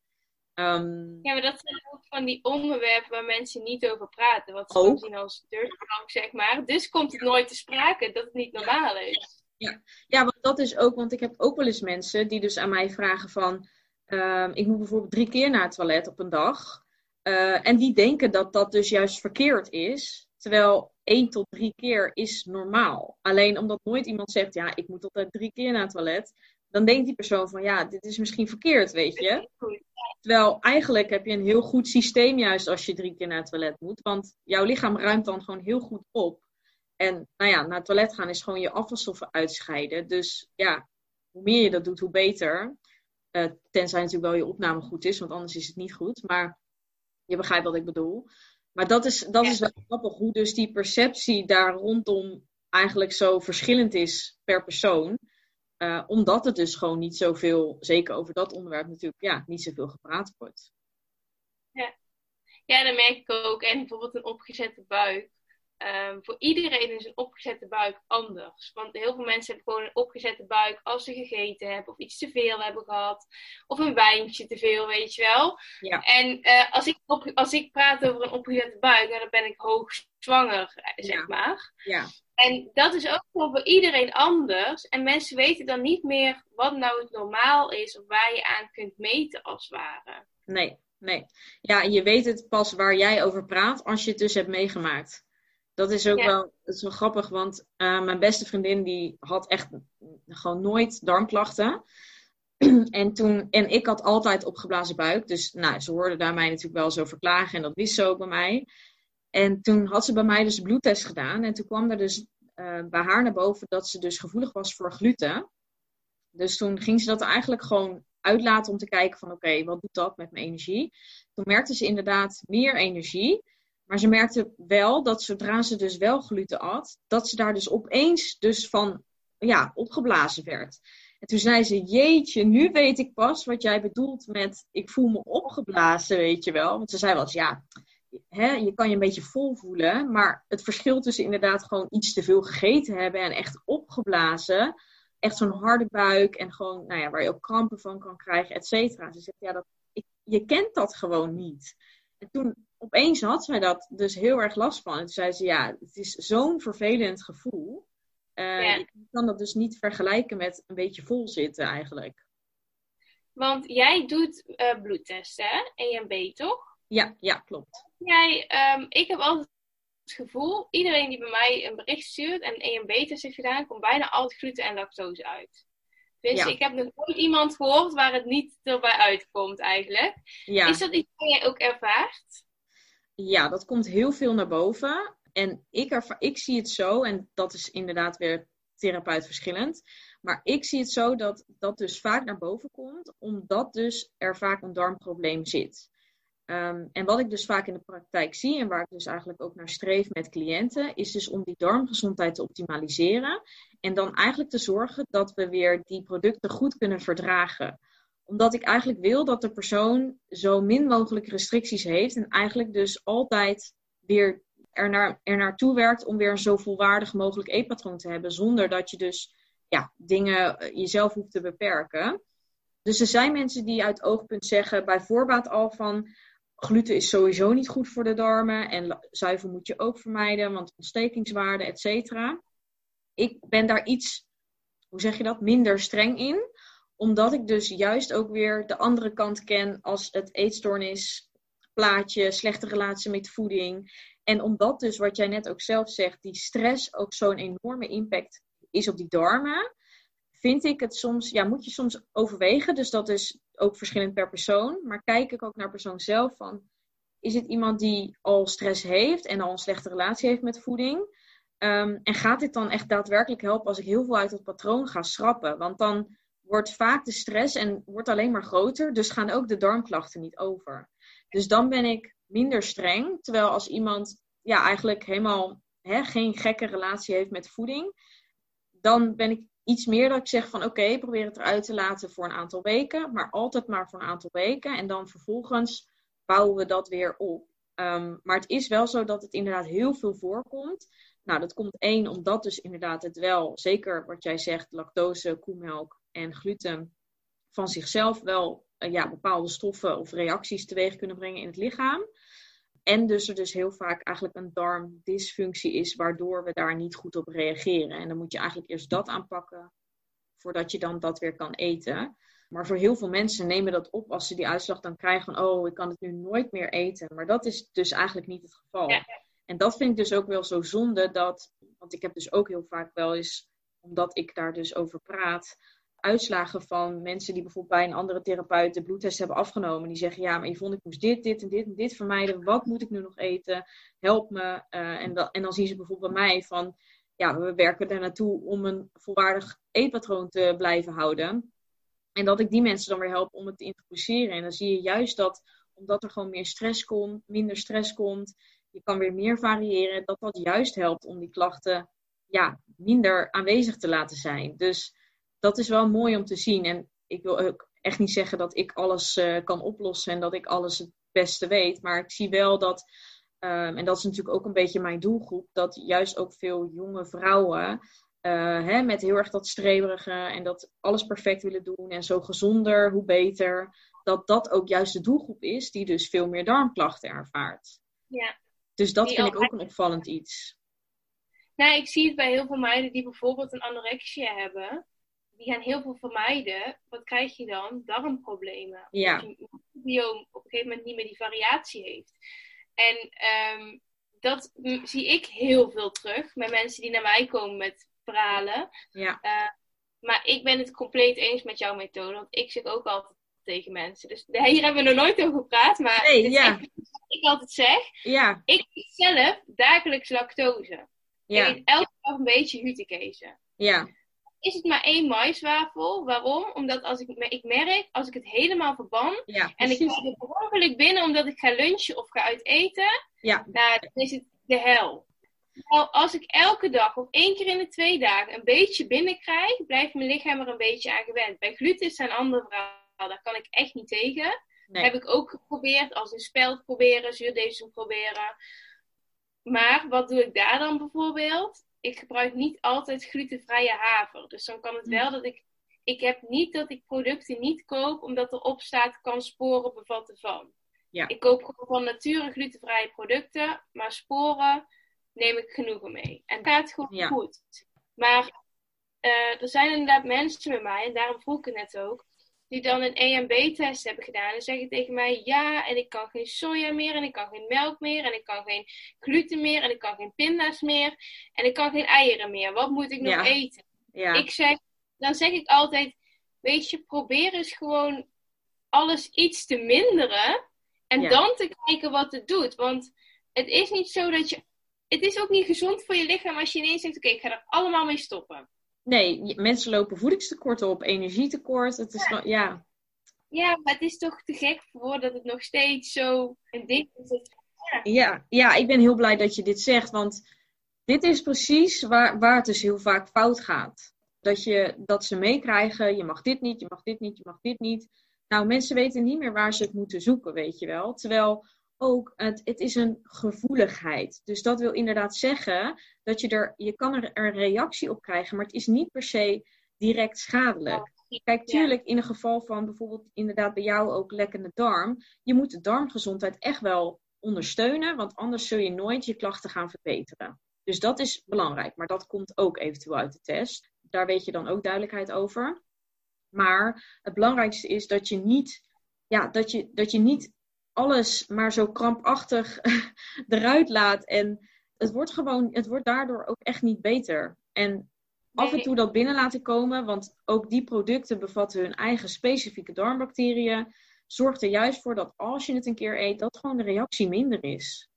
Um, ja, maar dat zijn ook van die onderwerpen waar mensen niet over praten. Wat ze zien als dirty zeg maar. Dus komt het nooit te sprake dat het niet normaal is. Ja. ja, want dat is ook, want ik heb ook wel eens mensen die dus aan mij vragen van, uh, ik moet bijvoorbeeld drie keer naar het toilet op een dag. Eh, en die denken dat dat dus juist verkeerd is. Terwijl één tot drie keer is normaal. Alleen omdat nooit iemand zegt, ja, ik moet altijd drie keer naar het toilet. Dan denkt die persoon van, ja, dit is misschien verkeerd, weet je. Terwijl eigenlijk heb je een heel goed systeem juist als je drie keer naar het toilet moet. Want jouw lichaam ruimt dan gewoon heel goed op. En nou ja, naar het toilet gaan is gewoon je afvalstoffen uitscheiden. Dus ja, hoe meer je dat doet, hoe beter. Uh, tenzij natuurlijk wel je opname goed is, want anders is het niet goed. Maar je begrijpt wat ik bedoel. Maar dat is, dat is wel grappig, hoe dus die perceptie daar rondom eigenlijk zo verschillend is per persoon. Uh, omdat het dus gewoon niet zoveel, zeker over dat onderwerp natuurlijk, ja, niet zoveel gepraat wordt. Ja. ja, dat merk ik ook. En bijvoorbeeld een opgezette buik. Um, voor iedereen is een opgezette buik anders. Want heel veel mensen hebben gewoon een opgezette buik als ze gegeten hebben, of iets te veel hebben gehad, of een wijntje te veel, weet je wel. Ja. En uh, als, ik op, als ik praat over een opgezette buik, dan ben ik hoogzwanger, eh, zeg maar. Ja. En dat is ook voor iedereen anders. En mensen weten dan niet meer wat nou het normaal is, of waar je aan kunt meten als het ware. Nee, nee. Ja, je weet het pas waar jij over praat als je het dus hebt meegemaakt. Dat is ook wel, dat is wel grappig, want uh, mijn beste vriendin die had echt gewoon nooit darmklachten. en, toen, en ik had altijd opgeblazen buik. Dus nou, ze hoorde daar mij natuurlijk wel zo verklagen en dat wist ze ook bij mij. En toen had ze bij mij dus de bloedtest gedaan. En toen kwam er dus uh, bij haar naar boven dat ze dus gevoelig was voor gluten. Dus toen ging ze dat eigenlijk gewoon uitlaten om te kijken van oké, wat doet dat met mijn energie? Toen merkte ze inderdaad meer energie. Maar ze merkte wel dat zodra ze dus wel gluten at, dat ze daar dus opeens dus van ja, opgeblazen werd. En toen zei ze, jeetje, nu weet ik pas wat jij bedoelt met ik voel me opgeblazen, weet je wel. Want ze zei wel eens, ja, hè, je kan je een beetje vol voelen. Maar het verschil tussen inderdaad gewoon iets te veel gegeten hebben en echt opgeblazen. Echt zo'n harde buik en gewoon, nou ja, waar je ook krampen van kan krijgen, et cetera. Ze zegt, ja, dat, je kent dat gewoon niet. En toen opeens had zij dat dus heel erg last van. En toen zei ze, ja, het is zo'n vervelend gevoel. Uh, Je kan dat dus niet vergelijken met een beetje vol zitten eigenlijk. Want jij doet uh, bloedtesten, hè? EMB, toch? Ja, ja, klopt. Jij, um, ik heb altijd het gevoel, iedereen die bij mij een bericht stuurt en een EMB-test heeft gedaan, komt bijna altijd gluten en lactose uit. Dus ik heb nog nooit iemand gehoord waar het niet erbij uitkomt eigenlijk. Ja. Is dat iets wat jij ook ervaart? Ja, dat komt heel veel naar boven. En ik, ik zie het zo, en dat is inderdaad weer therapeut verschillend. Maar ik zie het zo dat dat dus vaak naar boven komt, omdat dus er vaak een darmprobleem zit. Ehm, en wat ik dus vaak in de praktijk zie en waar ik dus eigenlijk ook naar streef met cliënten, is dus om die darmgezondheid te optimaliseren. En dan eigenlijk te zorgen dat we weer die producten goed kunnen verdragen. Omdat ik eigenlijk wil dat de persoon zo min mogelijk restricties heeft en eigenlijk dus altijd weer er, naar, er naartoe werkt om weer een zo volwaardig mogelijk eetpatroon te hebben. Zonder dat je dus ja, dingen eh, jezelf hoeft te beperken. Dus er zijn mensen die uit oogpunt zeggen bij voorbaat al van gluten is sowieso niet goed voor de darmen. En zuivel moet je ook vermijden, want ontstekingswaarde, et cetera. Ik ben daar iets, hoe zeg je dat, minder streng in. Omdat ik dus juist ook weer de andere kant ken als het eetstoornis, plaatje, slechte relatie met voeding. En omdat dus, wat jij net ook zelf zegt, die stress ook zo'n enorme impact is op die darmen vind ik het soms, ja, moet je soms overwegen. Dus dat is ook verschillend per persoon. Maar kijk ik ook naar persoon zelf van, is het iemand die al stress heeft en al een slechte relatie heeft met voeding? Um, en gaat dit dan echt daadwerkelijk helpen als ik heel veel uit het patroon ga schrappen? Want dan wordt vaak de stress en wordt alleen maar groter, dus gaan ook de darmklachten niet over. Dus dan ben ik minder streng. Terwijl als iemand ja, eigenlijk helemaal hè, geen gekke relatie heeft met voeding, dan ben ik iets meer dat ik zeg van oké, probeer het eruit te laten voor een aantal weken, maar altijd maar voor een aantal weken. En dan vervolgens bouwen we dat weer op. Ehm, maar het is wel zo dat het inderdaad heel veel voorkomt. Nou, dat komt één, omdat dus inderdaad het wel, zeker wat jij zegt, lactose, koemelk en gluten, van zichzelf wel uh, ja, bepaalde stoffen of reacties teweeg kunnen brengen in het lichaam. En dus er dus heel vaak eigenlijk een darmdysfunctie is, waardoor we daar niet goed op reageren. En dan moet je eigenlijk eerst dat aanpakken, voordat je dan dat weer kan eten. Maar voor heel veel mensen nemen dat op als ze die uitslag dan krijgen van, oh, ik kan het nu nooit meer eten. Maar dat is dus eigenlijk niet het geval. En dat vind ik dus ook wel zo zonde dat, want ik heb dus ook heel vaak wel eens, omdat ik daar dus over praat, uitslagen van mensen die bijvoorbeeld bij een andere therapeut de bloedtest hebben afgenomen. Die zeggen, ja, maar vond ik moest dit, dit en dit en dit vermijden. Wat moet ik nu nog eten? Help me. Uh, en, en dan zien ze bijvoorbeeld bij mij van, ja, we werken er naartoe om een volwaardig eetpatroon te blijven houden. En dat ik die mensen dan weer help om het te introduceren. En dan zie je juist dat, omdat er gewoon meer stress komt, minder stress komt, je kan weer meer variëren, dat dat juist helpt om die klachten ja, minder aanwezig te laten zijn. Dus dat is wel mooi om te zien. En ik wil ook echt niet zeggen dat ik alles uh, kan oplossen en dat ik alles het beste weet. Maar ik zie wel dat, um, en dat is natuurlijk ook een beetje mijn doelgroep, dat juist ook veel jonge vrouwen uh, hè, met heel erg dat streberige en dat alles perfect willen doen en zo gezonder, hoe beter. Dat dat ook juist de doelgroep is die dus veel meer darmklachten ervaart. Ja. Dus dat vind ik ook een opvallend iets. Nou, ik zie het bij heel veel meiden die bijvoorbeeld een anorexia hebben die gaan heel veel vermijden. Wat krijg je dan? Darmproblemen. Ja. Omdat je microbiome op een gegeven moment niet meer die variatie heeft. En um, dat zie ik heel veel terug met mensen die naar mij komen met verhalen. Ja. Uh, maar ik ben het compleet eens met jouw methode. Want ik zeg ook altijd tegen mensen. Dus hier hebben we nog nooit over gepraat. Maar hey, ja. echt, ik altijd zeg. Ja. Ik eet zelf dagelijks lactose. Ja. Ik eet elke dag een beetje hutikezen. Ja is het maar één maiswafel. Waarom? Omdat als ik, ik merk, als ik het helemaal verban ja, en ik er per binnen omdat ik ga lunchen of ga uit eten, ja. nou, dan is het de hel. Nou, als ik elke dag of één keer in de twee dagen een beetje binnenkrijg, blijft mijn lichaam er een beetje aan gewend. Bij gluten is een andere verhaal, daar kan ik echt niet tegen. Nee. Heb ik ook geprobeerd, als een speld proberen, zuurdesem proberen. Maar wat doe ik daar dan bijvoorbeeld? Ik gebruik niet altijd glutenvrije haver. Dus dan kan het wel dat ik. Ik heb niet dat ik producten niet koop omdat erop staat kan sporen bevatten van. Ja. Ik koop gewoon van nature glutenvrije producten, maar sporen neem ik genoegen mee. En dat gaat gewoon Ja. goed. Maar eh, er zijn inderdaad mensen bij mij, en daarom vroeg ik het net ook, die dan een EMB-test hebben gedaan en zeggen tegen mij: Ja, en ik kan geen soja meer, en ik kan geen melk meer, en ik kan geen gluten meer, en ik kan geen pinda's meer, en ik kan geen eieren meer. Wat moet ik nog Ja. eten? Ja. Ik zeg, dan zeg ik altijd: Weet je, probeer eens gewoon alles iets te minderen en Ja. dan te kijken wat het doet. Want het is niet zo dat je. Het is ook niet gezond voor je lichaam als je ineens zegt: Oké, ik ga er allemaal mee stoppen. Nee, mensen lopen voedingstekorten op, energietekort. Het is wel, ja. Ja, maar het is toch te gek voor dat het nog steeds zo een ding is. dat- Ja, ja, ik ben heel blij dat je dit zegt, want dit is precies waar, waar het dus heel vaak fout gaat. Dat, je, dat ze meekrijgen, je mag dit niet, je mag dit niet, je mag dit niet. Nou, mensen weten niet meer waar ze het moeten zoeken, weet je wel. Terwijl ook, het, het is een gevoeligheid. Dus dat wil inderdaad zeggen dat je er, je kan er een reactie op krijgen, maar het is niet per se direct schadelijk. Kijk, tuurlijk, in een geval van bijvoorbeeld inderdaad bij jou ook lekkende darm, je moet de darmgezondheid echt wel ondersteunen, want anders zul je nooit je klachten gaan verbeteren. Dus dat is belangrijk, maar dat komt ook eventueel uit de test. Daar weet je dan ook duidelijkheid over. Maar het belangrijkste is dat je niet, ja, dat je, dat je niet alles maar zo krampachtig eruit laat. En het wordt gewoon, het wordt daardoor ook echt niet beter. En af en toe dat binnen laten komen, want ook die producten bevatten hun eigen specifieke darmbacteriën. Zorgt er juist voor dat als je het een keer eet, dat gewoon de reactie minder is.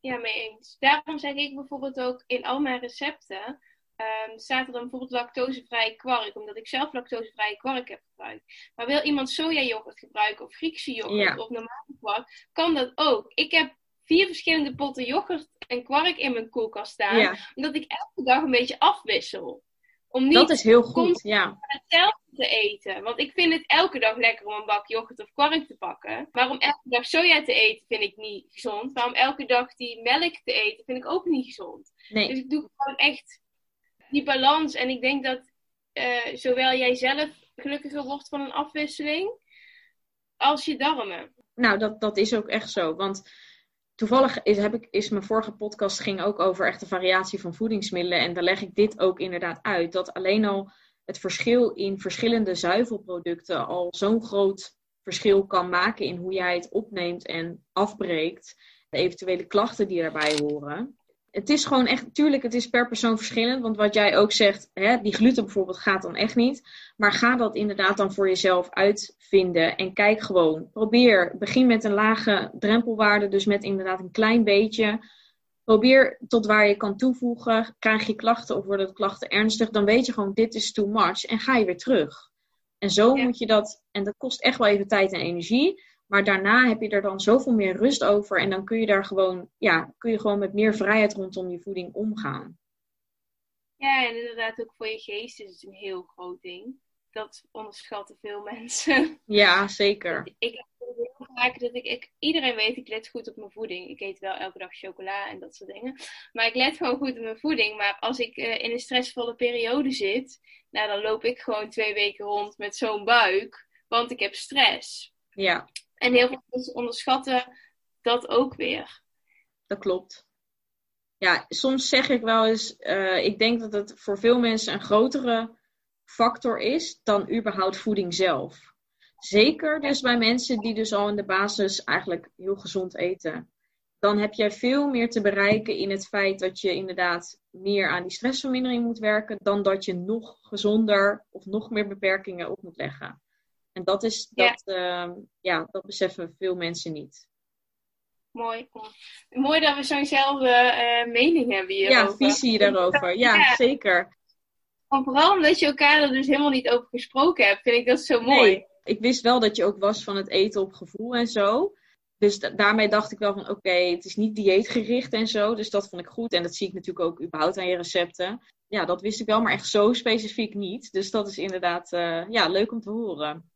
Ja, mee eens. Daarom zeg ik bijvoorbeeld ook in al mijn recepten. Ehm, staat er dan bijvoorbeeld lactosevrije kwark, omdat ik zelf lactosevrije kwark heb gebruikt. Maar wil iemand sojayoghurt gebruiken of Griekse yoghurt Ja. of normale kwark, kan dat ook. Ik heb vier verschillende potten yoghurt en kwark in mijn koelkast staan, Ja, omdat ik elke dag een beetje afwissel. Om niet dat is heel goed. constant Ja, hetzelfde te eten. Want ik vind het elke dag lekker om een bak yoghurt of kwark te pakken. Maar om elke dag soja te eten vind ik niet gezond. Maar om elke dag die melk te eten vind ik ook niet gezond. Dus ik doe gewoon echt die balans. En ik denk dat eh, zowel jij zelf gelukkiger wordt van een afwisseling, als je darmen. Nou, dat, dat is ook echt zo. Want toevallig is, heb ik, is mijn vorige podcast ging ook over echt de variatie van voedingsmiddelen. En daar leg ik dit ook inderdaad uit. Dat alleen al het verschil in verschillende zuivelproducten al zo'n groot verschil kan maken in hoe jij het opneemt en afbreekt. De eventuele klachten die daarbij horen. Het is gewoon echt, tuurlijk, het is per persoon verschillend. Want wat jij ook zegt, hè, die gluten bijvoorbeeld gaat dan echt niet. Maar ga dat inderdaad dan voor jezelf uitvinden. En kijk gewoon. Probeer. Begin met een lage drempelwaarde. Dus met inderdaad een klein beetje. Probeer tot waar je kan toevoegen. Krijg je klachten of worden de klachten ernstig, dan weet je gewoon, dit is too much. En ga je weer terug. En zo moet je dat, en dat kost echt wel even tijd en energie. Maar daarna heb je er dan zoveel meer rust over. En dan kun je daar gewoon, ja, kun je gewoon met meer vrijheid rondom je voeding omgaan. Ja, en inderdaad ook voor je geest is het een heel groot ding. Dat onderschatten veel mensen. Ja, zeker. Ik heb heel vaak dat ik, ik, iedereen weet, ik let goed op mijn voeding. Ik eet wel elke dag chocola en dat soort dingen. Maar ik let gewoon goed op mijn voeding. Maar als ik uh, in een stressvolle periode zit, nou dan loop ik gewoon twee weken rond met zo'n buik. Want ik heb stress. Ja. En heel veel mensen onderschatten dat ook weer. Dat klopt. Ja, soms zeg ik wel eens, uh, ik denk dat het voor veel mensen een grotere factor is dan überhaupt voeding zelf. Zeker dus bij mensen die dus al in de basis eigenlijk heel gezond eten. Dan heb jij veel meer te bereiken in het feit dat je inderdaad meer aan die stressvermindering moet werken, dan dat je nog gezonder of nog meer beperkingen op moet leggen. En dat is dat, ja, uh, ja dat beseffen veel mensen niet. Mooi. Mooi dat we zo'nzelfde uh, mening hebben hierover. Ja, visie daarover. Ja, ja, zeker. En vooral omdat je elkaar er dus helemaal niet over gesproken hebt, vind ik dat zo mooi. Nee, ik wist wel dat je ook was van het eten op gevoel en zo. Dus daarmee dacht ik wel van oké, het is niet dieetgericht en zo. Dus dat vond ik goed. En dat zie ik natuurlijk ook überhaupt aan je recepten. Ja, dat wist ik wel, maar echt zo specifiek niet. Dus dat is inderdaad uh, ja, leuk om te horen.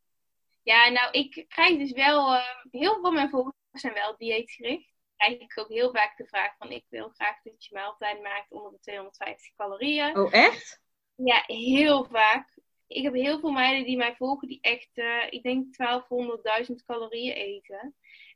Ja, nou, ik krijg dus wel, uh, heel veel van mijn volgers zijn wel dieetgericht. Krijg ik ook heel vaak de vraag van, ik wil graag dat je maaltijd maakt onder de 250 calorieën. Oh, echt? Ja, heel vaak. Ik heb heel veel meiden die mij volgen die echt, uh, ik denk 1200, calorieën eten.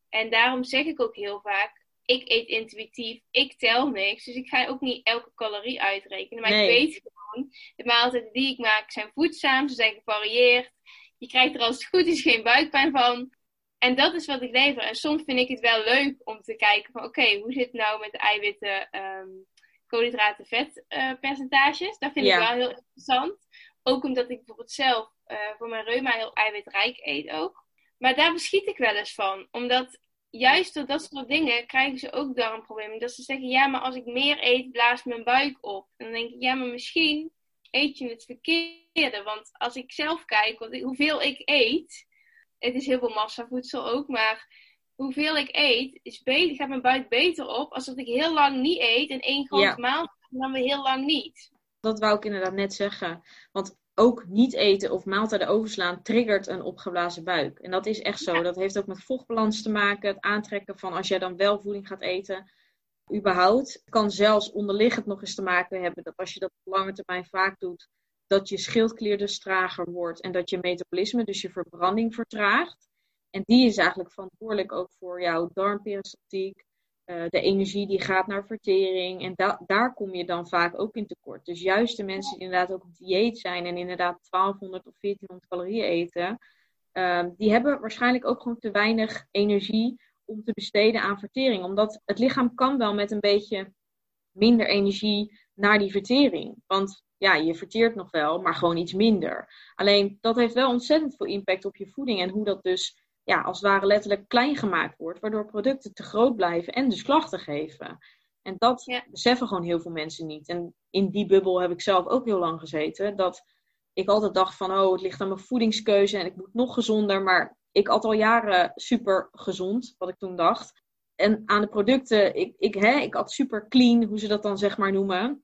En daarom zeg ik ook heel vaak, ik eet intuïtief, ik tel niks. Dus ik ga ook niet elke calorie uitrekenen. Maar nee. ik weet gewoon, de maaltijden die ik maak zijn voedzaam, ze zijn gevarieerd. Je krijgt er als het goed is geen buikpijn van. En dat is wat ik lever. En soms vind ik het wel leuk om te kijken van oké, okay, hoe zit het nou met de eiwitten, um, koolhydraten, vetpercentages? Uh, dat vind ja. ik wel heel interessant. Ook omdat ik bijvoorbeeld zelf uh, voor mijn reuma heel eiwitrijk eet ook. Maar daar beschiet ik wel eens van. Omdat juist door dat soort dingen krijgen ze ook darmproblemen. Dat ze zeggen, ja, maar als ik meer eet, blaast mijn buik op. En dan denk ik, ja, maar misschien eet je het verkeerde. Want als ik zelf kijk hoeveel ik eet, het is heel veel massavoedsel ook, maar hoeveel ik eet, is beter, gaat mijn buik beter op als dat ik heel lang niet eet en één grote ja. maaltijd en dan weer heel lang niet. Dat wou ik inderdaad net zeggen. Want ook niet eten of maaltijden overslaan triggert een opgeblazen buik. En dat is echt zo. Ja. Dat heeft ook met vochtbalans te maken. Het aantrekken van als jij dan wel voeding gaat eten. Überhaupt. kan zelfs onderliggend nog eens te maken hebben dat als je dat op lange termijn vaak doet, dat je schildklier dus trager wordt en dat je metabolisme, dus je verbranding vertraagt. En die is eigenlijk verantwoordelijk ook voor jouw darmperistaltiek, uh, de energie die gaat naar vertering. En da daar kom je dan vaak ook in tekort. Dus juist de mensen die inderdaad ook op dieet zijn en inderdaad 1200 of 1400 calorieën eten, uh, die hebben waarschijnlijk ook gewoon te weinig energie om te besteden aan vertering. Omdat het lichaam kan wel met een beetje minder energie naar die vertering. Want ja, je verteert nog wel, maar gewoon iets minder. Alleen dat heeft wel ontzettend veel impact op je voeding en hoe dat dus ja, als het ware letterlijk klein gemaakt wordt, waardoor producten te groot blijven en dus klachten geven. En dat ja. beseffen gewoon heel veel mensen niet. En in die bubbel heb ik zelf ook heel lang gezeten. Dat ik altijd dacht van, oh, het ligt aan mijn voedingskeuze en ik moet nog gezonder. Maar ik at al jaren super gezond, wat ik toen dacht. En aan de producten, ik, ik, hè, ik at super clean, hoe ze dat dan zeg maar noemen.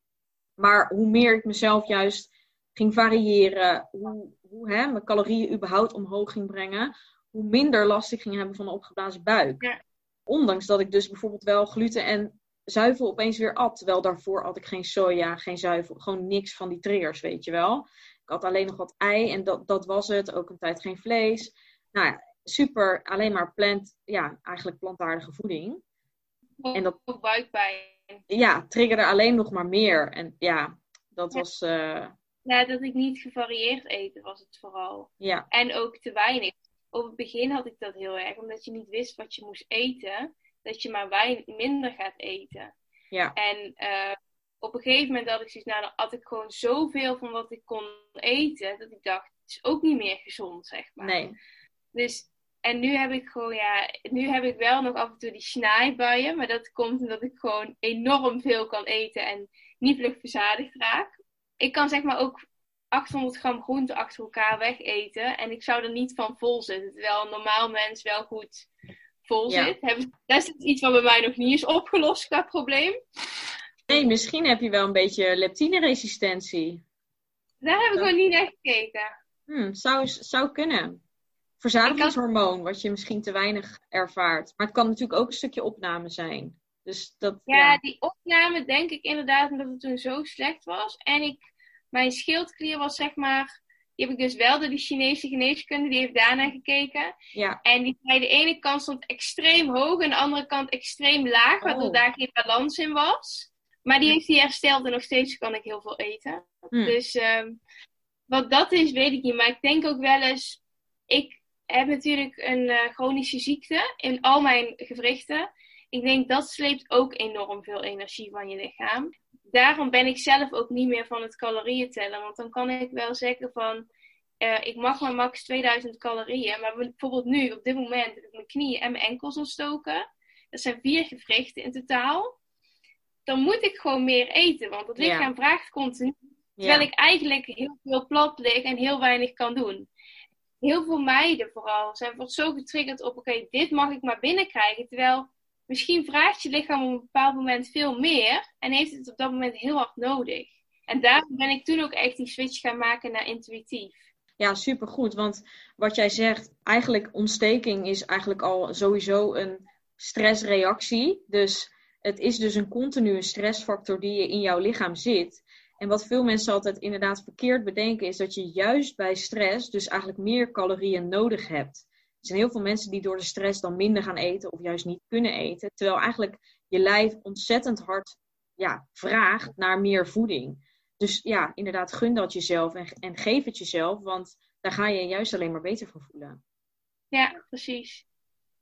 Maar hoe meer ik mezelf juist ging variëren, hoe, hoe hè, mijn calorieën überhaupt omhoog ging brengen, hoe minder last ik ging hebben van een opgeblazen buik. Ja. Ondanks dat ik dus bijvoorbeeld wel gluten en zuivel opeens weer at. Terwijl daarvoor had ik geen soja, geen zuivel, gewoon niks van die triggers, weet je wel. Ik had alleen nog wat ei en dat, dat was het. Ook een tijd geen vlees. Nou ja, super, alleen maar plant, ja, eigenlijk plantaardige voeding. En dat, buikpijn. Ja, triggerde alleen nog maar meer. En ja, dat was, uh, ja, dat ik niet gevarieerd eten was het vooral. Ja. En ook te weinig. Op het begin had ik dat heel erg, omdat je niet wist wat je moest eten, dat je maar weinig, minder gaat eten. Ja. En uh, op een gegeven moment had ik zoiets, nou dan at ik gewoon zoveel van wat ik kon eten, dat ik dacht, het is ook niet meer gezond, zeg maar. Nee. Dus, en nu heb ik gewoon, ja, nu heb ik wel nog af en toe die snijbuien, maar dat komt omdat ik gewoon enorm veel kan eten en niet luchtverzadigd raak. Ik kan zeg maar ook 800 gram groente achter elkaar wegeten en ik zou er niet van vol zitten, terwijl een normaal mens wel goed vol Ja. zit. Dat is iets wat bij mij nog niet is opgelost qua probleem. Nee, misschien heb je wel een beetje leptineresistentie. Daar heb ik gewoon niet naar gekeken. Hm, zou, zou kunnen. Verzadigingshormoon, wat je misschien te weinig ervaart. Maar het kan natuurlijk ook een stukje opname zijn. Dus dat, Ja, ja. die opname denk ik inderdaad omdat het toen zo slecht was. En ik, mijn schildklier was zeg maar, die heb ik dus wel door die Chinese geneeskunde, die heeft daarna gekeken. ja. En die zei de ene kant stond extreem hoog en de andere kant extreem laag, waardoor Oh. daar geen balans in was. Maar die heeft hij hersteld en nog steeds kan ik heel veel eten. Hm. Dus ehm, wat dat is, weet ik niet. Maar ik denk ook wel eens, ik heb natuurlijk een eh, chronische ziekte in al mijn gewrichten. Ik denk dat sleept ook enorm veel energie van je lichaam. Daarom ben ik zelf ook niet meer van het calorieën tellen. Want dan kan ik wel zeggen van, eh, ik mag maar max 2000 calorieën. Maar bijvoorbeeld nu, op dit moment, heb ik mijn knieën en mijn enkels ontstoken. Dat zijn vier gewrichten in totaal. Dan moet ik gewoon meer eten, want het Ja. lichaam vraagt continu. ja. Terwijl ik eigenlijk heel veel plat lig en heel weinig kan doen. Heel veel meiden vooral zijn zo getriggerd op, oké, dit mag ik maar binnenkrijgen. Terwijl misschien vraagt je lichaam op een bepaald moment veel meer en heeft het op dat moment heel hard nodig. En daarom ben ik toen ook echt die switch gaan maken naar intuïtief. Ja, supergoed. Want wat jij zegt, eigenlijk ontsteking is eigenlijk al sowieso een stressreactie. Dus het is dus een continue stressfactor die je in jouw lichaam zit. En wat veel mensen altijd inderdaad verkeerd bedenken, is dat je juist bij stress dus eigenlijk meer calorieën nodig hebt. Er zijn heel veel mensen die door de stress dan minder gaan eten of juist niet kunnen eten. Terwijl eigenlijk je lijf ontzettend hard ja, vraagt naar meer voeding. Dus ja, inderdaad, gun dat jezelf en, en geef het jezelf, want daar ga je juist alleen maar beter van voelen. Ja, precies.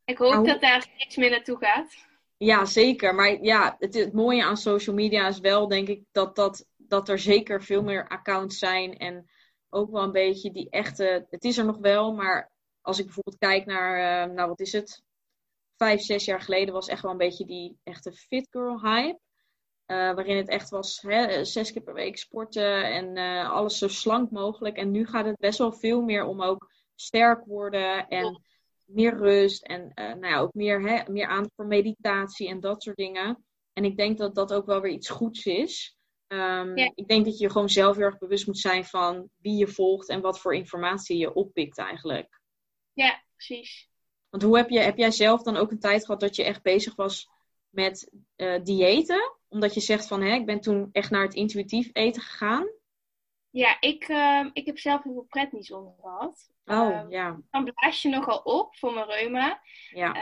Ik hoop hoe- dat daar steeds meer naartoe gaat. Ja, zeker. Maar ja, het, het mooie aan social media is wel, denk ik, dat, dat, dat er zeker veel meer accounts zijn. En ook wel een beetje die echte. Het is er nog wel, maar als ik bijvoorbeeld kijk naar, eh, nou wat is het? Vijf, zes jaar geleden was echt wel een beetje die echte fit girl hype. Eh, waarin het echt was hè, zes keer per week sporten en eh, alles zo slank mogelijk. En nu gaat het best wel veel meer om ook sterk worden en meer rust. En nou ja, ook meer, hè, meer aandacht voor meditatie en dat soort dingen. En ik denk dat dat ook wel weer iets goeds is. Ehm, Ja. Ik denk dat je gewoon zelf heel erg bewust moet zijn van wie je volgt en wat voor informatie je oppikt eigenlijk. Ja, precies. Want hoe heb, je, heb jij zelf dan ook een tijd gehad dat je echt bezig was met eh diëten? Omdat je zegt van, hè, ik ben toen echt naar het intuïtief eten gegaan. Ja, ik, ehm, ik heb zelf heel veel pretnison gehad. Oh, Ehm, ja. Dan blaas je nogal op voor mijn reuma. Ja,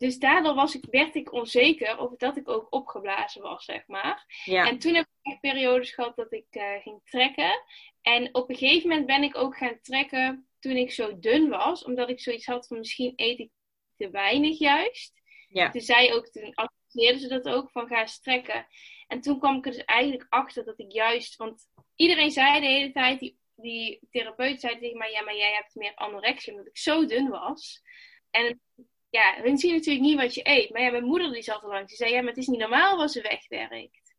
dus daardoor was ik, werd ik onzeker of dat ik ook opgeblazen was, zeg maar. ja, En toen heb ik echt periodes gehad dat ik eh, ging trekken. En op een gegeven moment ben ik ook gaan trekken toen ik zo dun was. Omdat ik zoiets had van misschien eet ik te weinig juist. ja. Toen zei ook, toen adviseerden ze dat ook, van ga eens trekken. En toen kwam ik er dus eigenlijk achter dat ik juist, want iedereen zei de hele tijd, die, die therapeut zei tegen mij, ja, maar jij hebt meer anorexia, omdat ik zo dun was. En ja, hun zien natuurlijk niet wat je eet. Maar ja, mijn moeder die zat er langs, die zei, ja, maar het is niet normaal wat ze wegwerkt.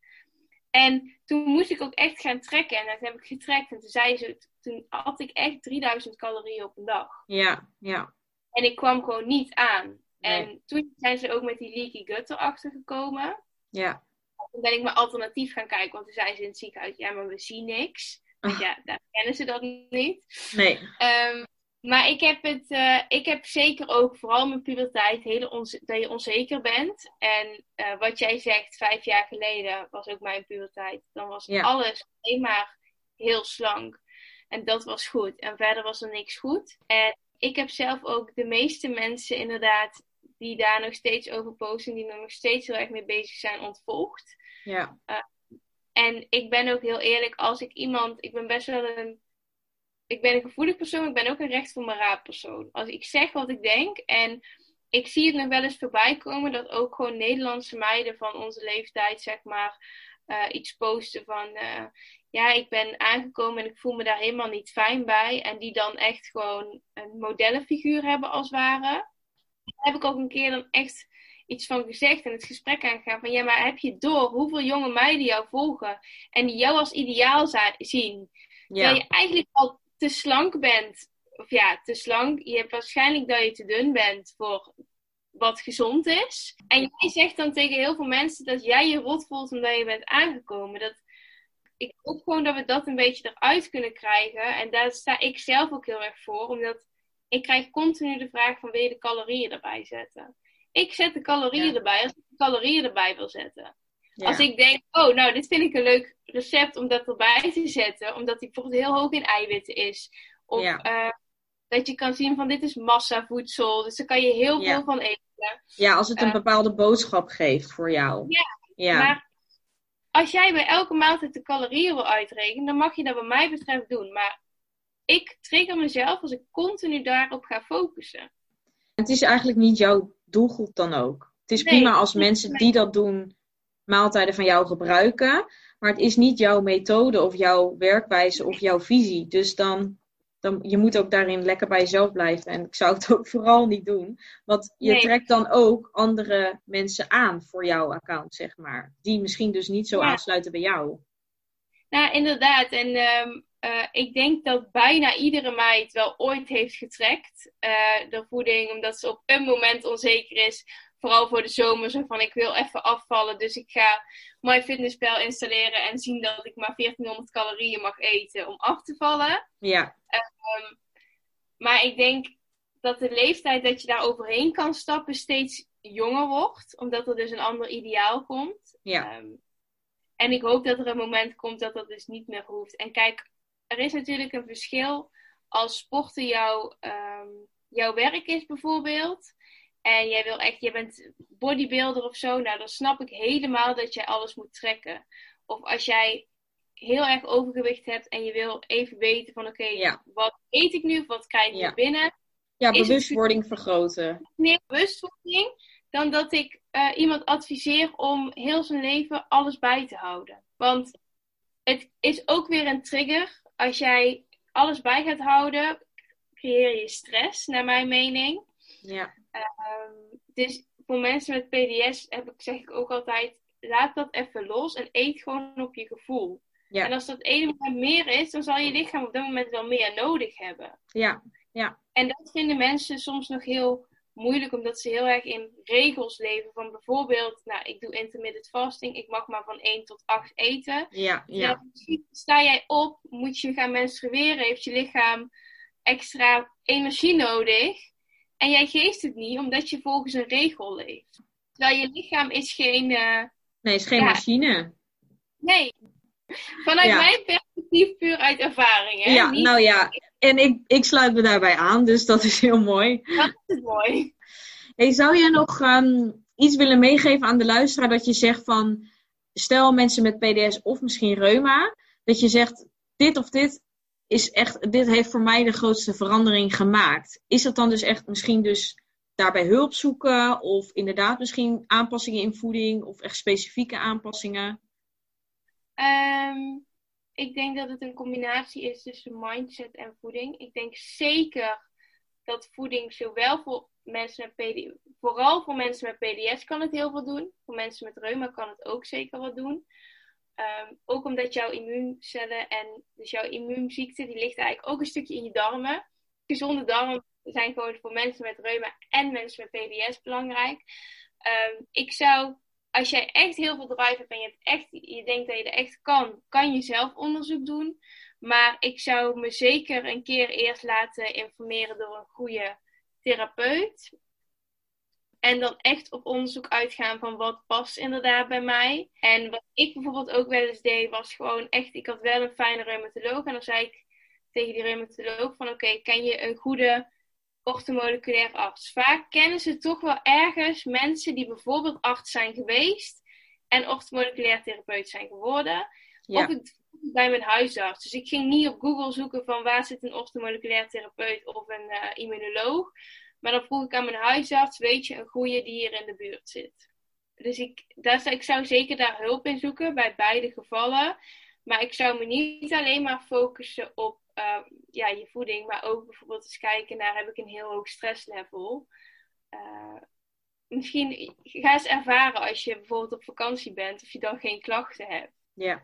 En toen moest ik ook echt gaan trekken. En dat heb ik getrekt. En toen zei ze, toen had ik echt 3000 calorieën op een dag. ja, ja. En ik kwam gewoon niet aan. Nee. En toen zijn ze ook met die leaky gut erachter gekomen. ja. Toen ben ik mijn alternatief gaan kijken. Want toen zei ze in het ziekenhuis, ja, maar we zien niks. Want ja, daar kennen ze dat niet. Nee, Ehm, maar ik heb, het, eh, ik heb zeker ook, vooral in mijn puberteit, hele dat je onzeker bent. En eh, wat jij zegt, vijf jaar geleden was ook mijn puberteit. Dan was Ja. alles alleen maar heel slank. En dat was goed. En verder was er niks goed. En ik heb zelf ook de meeste mensen inderdaad die daar nog steeds over posten, die er nog steeds heel erg mee bezig zijn, ontvolgd. ja. En ik ben ook heel eerlijk, als ik iemand, ik ben best wel een, ik ben een gevoelig persoon, ik ben ook een recht voor mijn raad persoon. Als ik zeg wat ik denk en ik zie het nog wel eens voorbij komen dat ook gewoon Nederlandse meiden van onze leeftijd, zeg maar, uh, iets posten van, uh, ja, ik ben aangekomen en ik voel me daar helemaal niet fijn bij. En die dan echt gewoon een modellenfiguur hebben als ware. Daar heb ik ook een keer dan echt iets van gezegd en het gesprek aangegaan van, ja, maar heb je door hoeveel jonge meiden jou volgen en die jou als ideaal zien? Ja. Dat je eigenlijk al te slank bent of ja, te slank. Je hebt waarschijnlijk dat je te dun bent voor wat gezond is. En jij zegt dan tegen heel veel mensen dat jij je rot voelt omdat je bent aangekomen. Dat, ik hoop gewoon dat we dat een beetje eruit kunnen krijgen. En daar sta ik zelf ook heel erg voor. Omdat ik krijg continu de vraag van wil je de calorieën erbij zetten? Ik zet de calorieën erbij als ik de calorieën erbij wil zetten. Als ik denk, oh nou dit vind ik een leuk recept om dat erbij te zetten. Omdat die bijvoorbeeld heel hoog in eiwitten is. Of uh, dat je kan zien van dit is massavoedsel. Dus daar kan je heel veel van eten. Ja, als het een eh, bepaalde boodschap geeft voor jou. Ja, ja, maar als jij bij elke maaltijd de calorieën wil uitrekenen, dan mag je dat wat mij betreft doen. Maar ik trigger mezelf als ik continu daarop ga focussen. Het is eigenlijk niet jouw doelgroep dan ook. Het is prima als mensen die dat doen, maaltijden van jou gebruiken. Maar het is niet jouw methode of jouw werkwijze of jouw visie. Dus dan dan, je moet ook daarin lekker bij jezelf blijven. En ik zou het ook vooral niet doen. Want je trekt dan ook andere mensen aan voor jouw account, zeg maar. Die misschien dus niet zo aansluiten bij jou. Nou, inderdaad. En ehm, eh, ik denk dat bijna iedere meid wel ooit heeft getrekt. Uh, de voeding, omdat ze op een moment onzeker is vooral voor de zomer, zo van ik wil even afvallen. Dus ik ga MyFitnessPal installeren en zien dat ik maar 1400 calorieën mag eten om af te vallen. Ja. Um, maar ik denk dat de leeftijd dat je daar overheen kan stappen steeds jonger wordt. Omdat er dus een ander ideaal komt. Ja. Um, en ik hoop dat er een moment komt dat dat dus niet meer hoeft. En kijk, er is natuurlijk een verschil als sporten jouw, um, jouw werk is bijvoorbeeld. En jij wil echt, je bent bodybuilder of zo, nou dan snap ik helemaal dat jij alles moet trekken. Of als jij heel erg overgewicht hebt en je wil even weten van oké, wat eet ik nu of wat krijg ik ja. binnen? Ja, bewustwording vergroten. Meer bewustwording dan dat ik uh, iemand adviseer om heel zijn leven alles bij te houden. Want het is ook weer een trigger. Als jij alles bij gaat houden, creëer je stress, naar mijn mening. Ja. Um, dus voor mensen met PDS heb ik, zeg ik ook altijd, laat dat even los en eet gewoon op je gevoel. Ja. En als dat ene moment meer is, dan zal je lichaam op dat moment wel meer nodig hebben. Ja, ja. En dat vinden mensen soms nog heel moeilijk, omdat ze heel erg in regels leven. Van bijvoorbeeld, nou, ik doe intermittent fasting, ik mag maar van 1 tot 8 eten. Ja, ja. sta jij op, moet je gaan menstrueren, heeft je lichaam extra energie nodig. En jij geeft het niet omdat je volgens een regel leeft. Terwijl je lichaam is geen... Uh, nee, is geen machine. Nee. Vanuit mijn perspectief puur uit ervaring. Hè? Ja, nou ja. En ik, ik sluit me daarbij aan, dus dat is heel mooi. Dat is mooi. Hey, zou je nog um, iets willen meegeven aan de luisteraar dat je zegt van... Stel mensen met PDS of misschien reuma, dat je zegt dit of dit is echt, dit heeft voor mij de grootste verandering gemaakt. Is dat dan dus echt misschien dus daarbij hulp zoeken? Of inderdaad misschien aanpassingen in voeding? Of echt specifieke aanpassingen? Um, ik denk dat het een combinatie is tussen mindset en voeding. Ik denk zeker dat voeding zowel voor mensen met PDS, vooral voor mensen met PDS kan het heel veel doen. Voor mensen met reuma kan het ook zeker wat doen. Um, ook omdat jouw immuuncellen en dus jouw immuunziekte, die ligt eigenlijk ook een stukje in je darmen. Gezonde darmen zijn gewoon voor mensen met reuma en mensen met PDS belangrijk. Um, ik zou, als jij echt heel veel drive hebt en je, echt, je denkt dat je er echt kan, kan je zelf onderzoek doen. Maar ik zou me zeker een keer eerst laten informeren door een goede therapeut. En dan echt op onderzoek uitgaan van wat past inderdaad bij mij. En wat ik bijvoorbeeld ook wel eens deed, was gewoon echt, ik had wel een fijne reumatoloog. En dan zei ik tegen die reumatoloog van oké, ken je een goede orthomoleculair arts? Vaak kennen ze toch wel ergens mensen die bijvoorbeeld arts zijn geweest. en orthomoleculair therapeut zijn geworden. Of ik bij mijn huisarts. Dus ik ging niet op Google zoeken van waar zit een orthomoleculair therapeut of een uh, immunoloog. Maar dan vroeg ik aan mijn huisarts, weet je een goede die hier in de buurt zit? Dus ik, dat, ik zou zeker daar hulp in zoeken bij beide gevallen. Maar ik zou me niet alleen maar focussen op uh, ja, je voeding, maar ook bijvoorbeeld eens kijken naar heb ik een heel hoog stresslevel. Uh, misschien ga eens ervaren als je bijvoorbeeld op vakantie bent of je dan geen klachten hebt. Ja.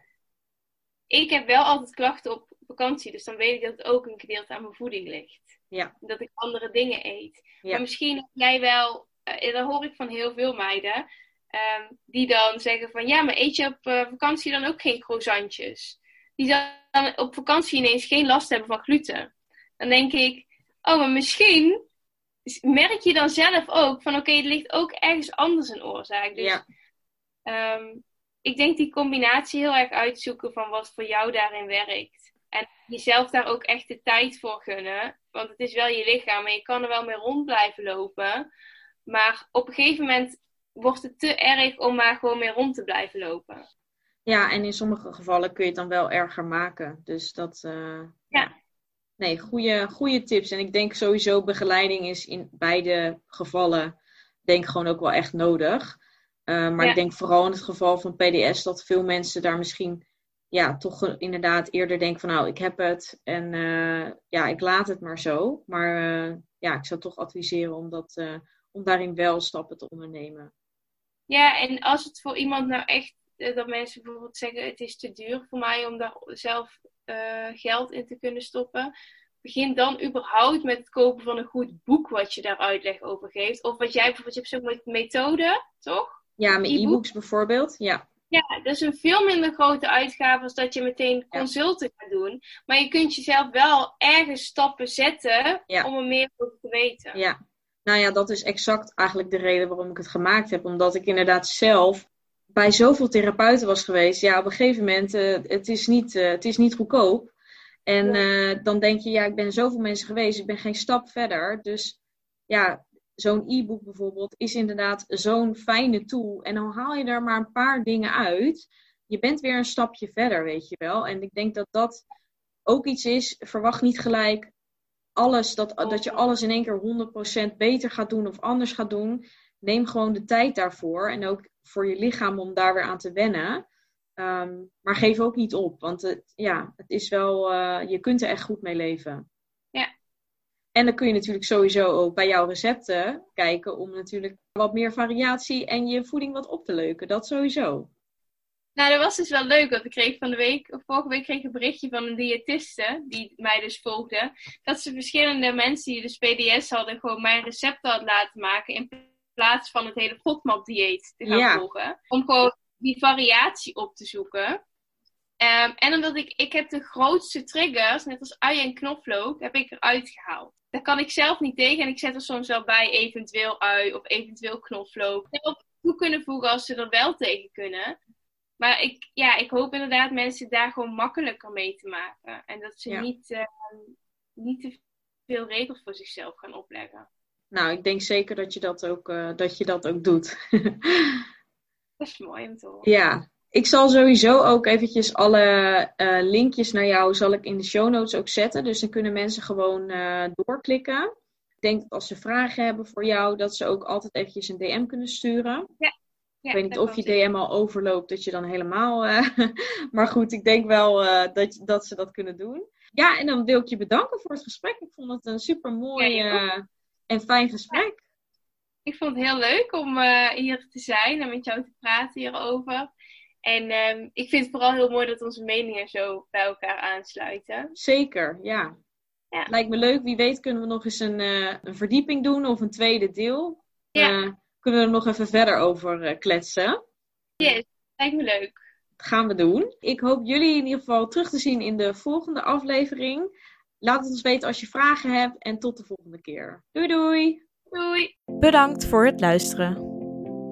Ik heb wel altijd klachten op vakantie, dus dan weet ik dat het ook een gedeelte aan mijn voeding ligt. Ja. Dat ik andere dingen eet. Maar misschien heb jij wel, uh, dat hoor ik van heel veel meiden, um, die dan zeggen van ja, maar eet je op uh, vakantie dan ook geen croissantjes? Die dan op vakantie ineens geen last hebben van gluten. Dan denk ik, oh, maar misschien merk je dan zelf ook van oké, okay, het ligt ook ergens anders een oorzaak. Dus ja. um, ik denk die combinatie heel erg uitzoeken van wat voor jou daarin werkt. Jezelf daar ook echt de tijd voor gunnen. Want het is wel je lichaam en je kan er wel mee rond blijven lopen. Maar op een gegeven moment wordt het te erg om maar gewoon mee rond te blijven lopen. Ja, en in sommige gevallen kun je het dan wel erger maken. Dus dat. Uh, ja. Nee, goede, goede tips. En ik denk sowieso begeleiding is in beide gevallen, denk gewoon ook wel echt nodig. Uh, maar Ja. ik denk vooral in het geval van PDS dat veel mensen daar misschien ja, toch inderdaad eerder denken van nou, ik heb het en eh, ja, ik laat het maar zo. Maar eh, ja, ik zou toch adviseren om, dat, eh, om daarin wel stappen te ondernemen. Ja, en als het voor iemand nou echt, dat mensen bijvoorbeeld zeggen: het is te duur voor mij om daar zelf geld in te kunnen stoppen. Begin dan überhaupt met het kopen van een goed boek wat je daar uitleg over geeft. Of wat jij bijvoorbeeld, je hebt zo'n met methode, toch? Ja, met E-book? e-books bijvoorbeeld. Ja, Ja, dat is een veel minder grote uitgave als dat je meteen consulten gaat doen. Maar je kunt jezelf wel ergens stappen zetten Ja. om er meer over te weten. Ja, nou ja, dat is exact eigenlijk de reden waarom ik het gemaakt heb. Omdat ik inderdaad zelf bij zoveel therapeuten was geweest. Ja, op een gegeven moment, eh, het, is niet, eh, het is niet goedkoop. En eh, dan denk je, ja, ik ben zoveel mensen geweest, ik ben geen stap verder. Dus ja, zo'n e-book bijvoorbeeld is inderdaad zo'n fijne tool. En dan haal je er maar een paar dingen uit. Je bent weer een stapje verder, weet je wel. En ik denk dat dat ook iets is. Verwacht niet gelijk alles, dat, dat je alles in één keer 100% beter gaat doen of anders gaat doen. Neem gewoon de tijd daarvoor. En ook voor je lichaam om daar weer aan te wennen. Ehm, maar geef ook niet op. Want het, ja, het is wel, eh, je kunt er echt goed mee leven. En dan kun je natuurlijk sowieso ook bij jouw recepten kijken om natuurlijk wat meer variatie en je voeding wat op te leuken. Dat sowieso. Nou, dat was dus wel leuk, want ik kreeg van de week, of vorige week kreeg ik een berichtje van een diëtiste, die mij dus volgde, dat ze verschillende mensen die dus PDS hadden, gewoon mijn recepten had laten maken, in plaats van het hele FODMAP-dieet te gaan Ja. volgen. Om gewoon die variatie op te zoeken. Ehm, en omdat ik, ik heb de grootste triggers, net als ui en knoflook, heb ik eruit gehaald. Daar kan ik zelf niet tegen en ik zet er soms wel bij eventueel ui of eventueel knoflook. Zelf toe kunnen voegen als ze er wel tegen kunnen. Maar ik, ja, ik hoop inderdaad mensen daar gewoon makkelijker mee te maken. En dat ze Ja. niet, eh, niet te veel regels voor zichzelf gaan opleggen. Nou, ik denk zeker dat je dat ook, eh, dat, je dat ook doet. Dat is mooi om te horen. Ja, ik zal sowieso ook eventjes alle eh, linkjes naar jou zal ik in de show notes ook zetten. Dus dan kunnen mensen gewoon eh, doorklikken. Ik denk dat als ze vragen hebben voor jou, dat ze ook altijd eventjes een DM kunnen sturen. Ja, ik weet niet of je. DM al overloopt, dat je dan helemaal... eh, maar goed, ik denk wel dat, dat ze dat kunnen doen. Ja, en dan wil ik je bedanken voor het gesprek. Ik vond het een super mooi Ja, en fijn gesprek. Ik vond het heel leuk om hier te zijn en met jou te praten hierover. En ehm, ik vind het vooral heel mooi dat onze meningen zo bij elkaar aansluiten. Zeker, ja. Ja. Lijkt me leuk. Wie weet kunnen we nog eens een, eh, een verdieping doen of een tweede deel. Ja. Eh, kunnen we er nog even verder over eh, kletsen. Yes, lijkt me leuk. Dat gaan we doen. Ik hoop jullie in ieder geval terug te zien in de volgende aflevering. Laat het ons weten als je vragen hebt en tot de volgende keer. Doei doei! Doei! Bedankt voor het luisteren.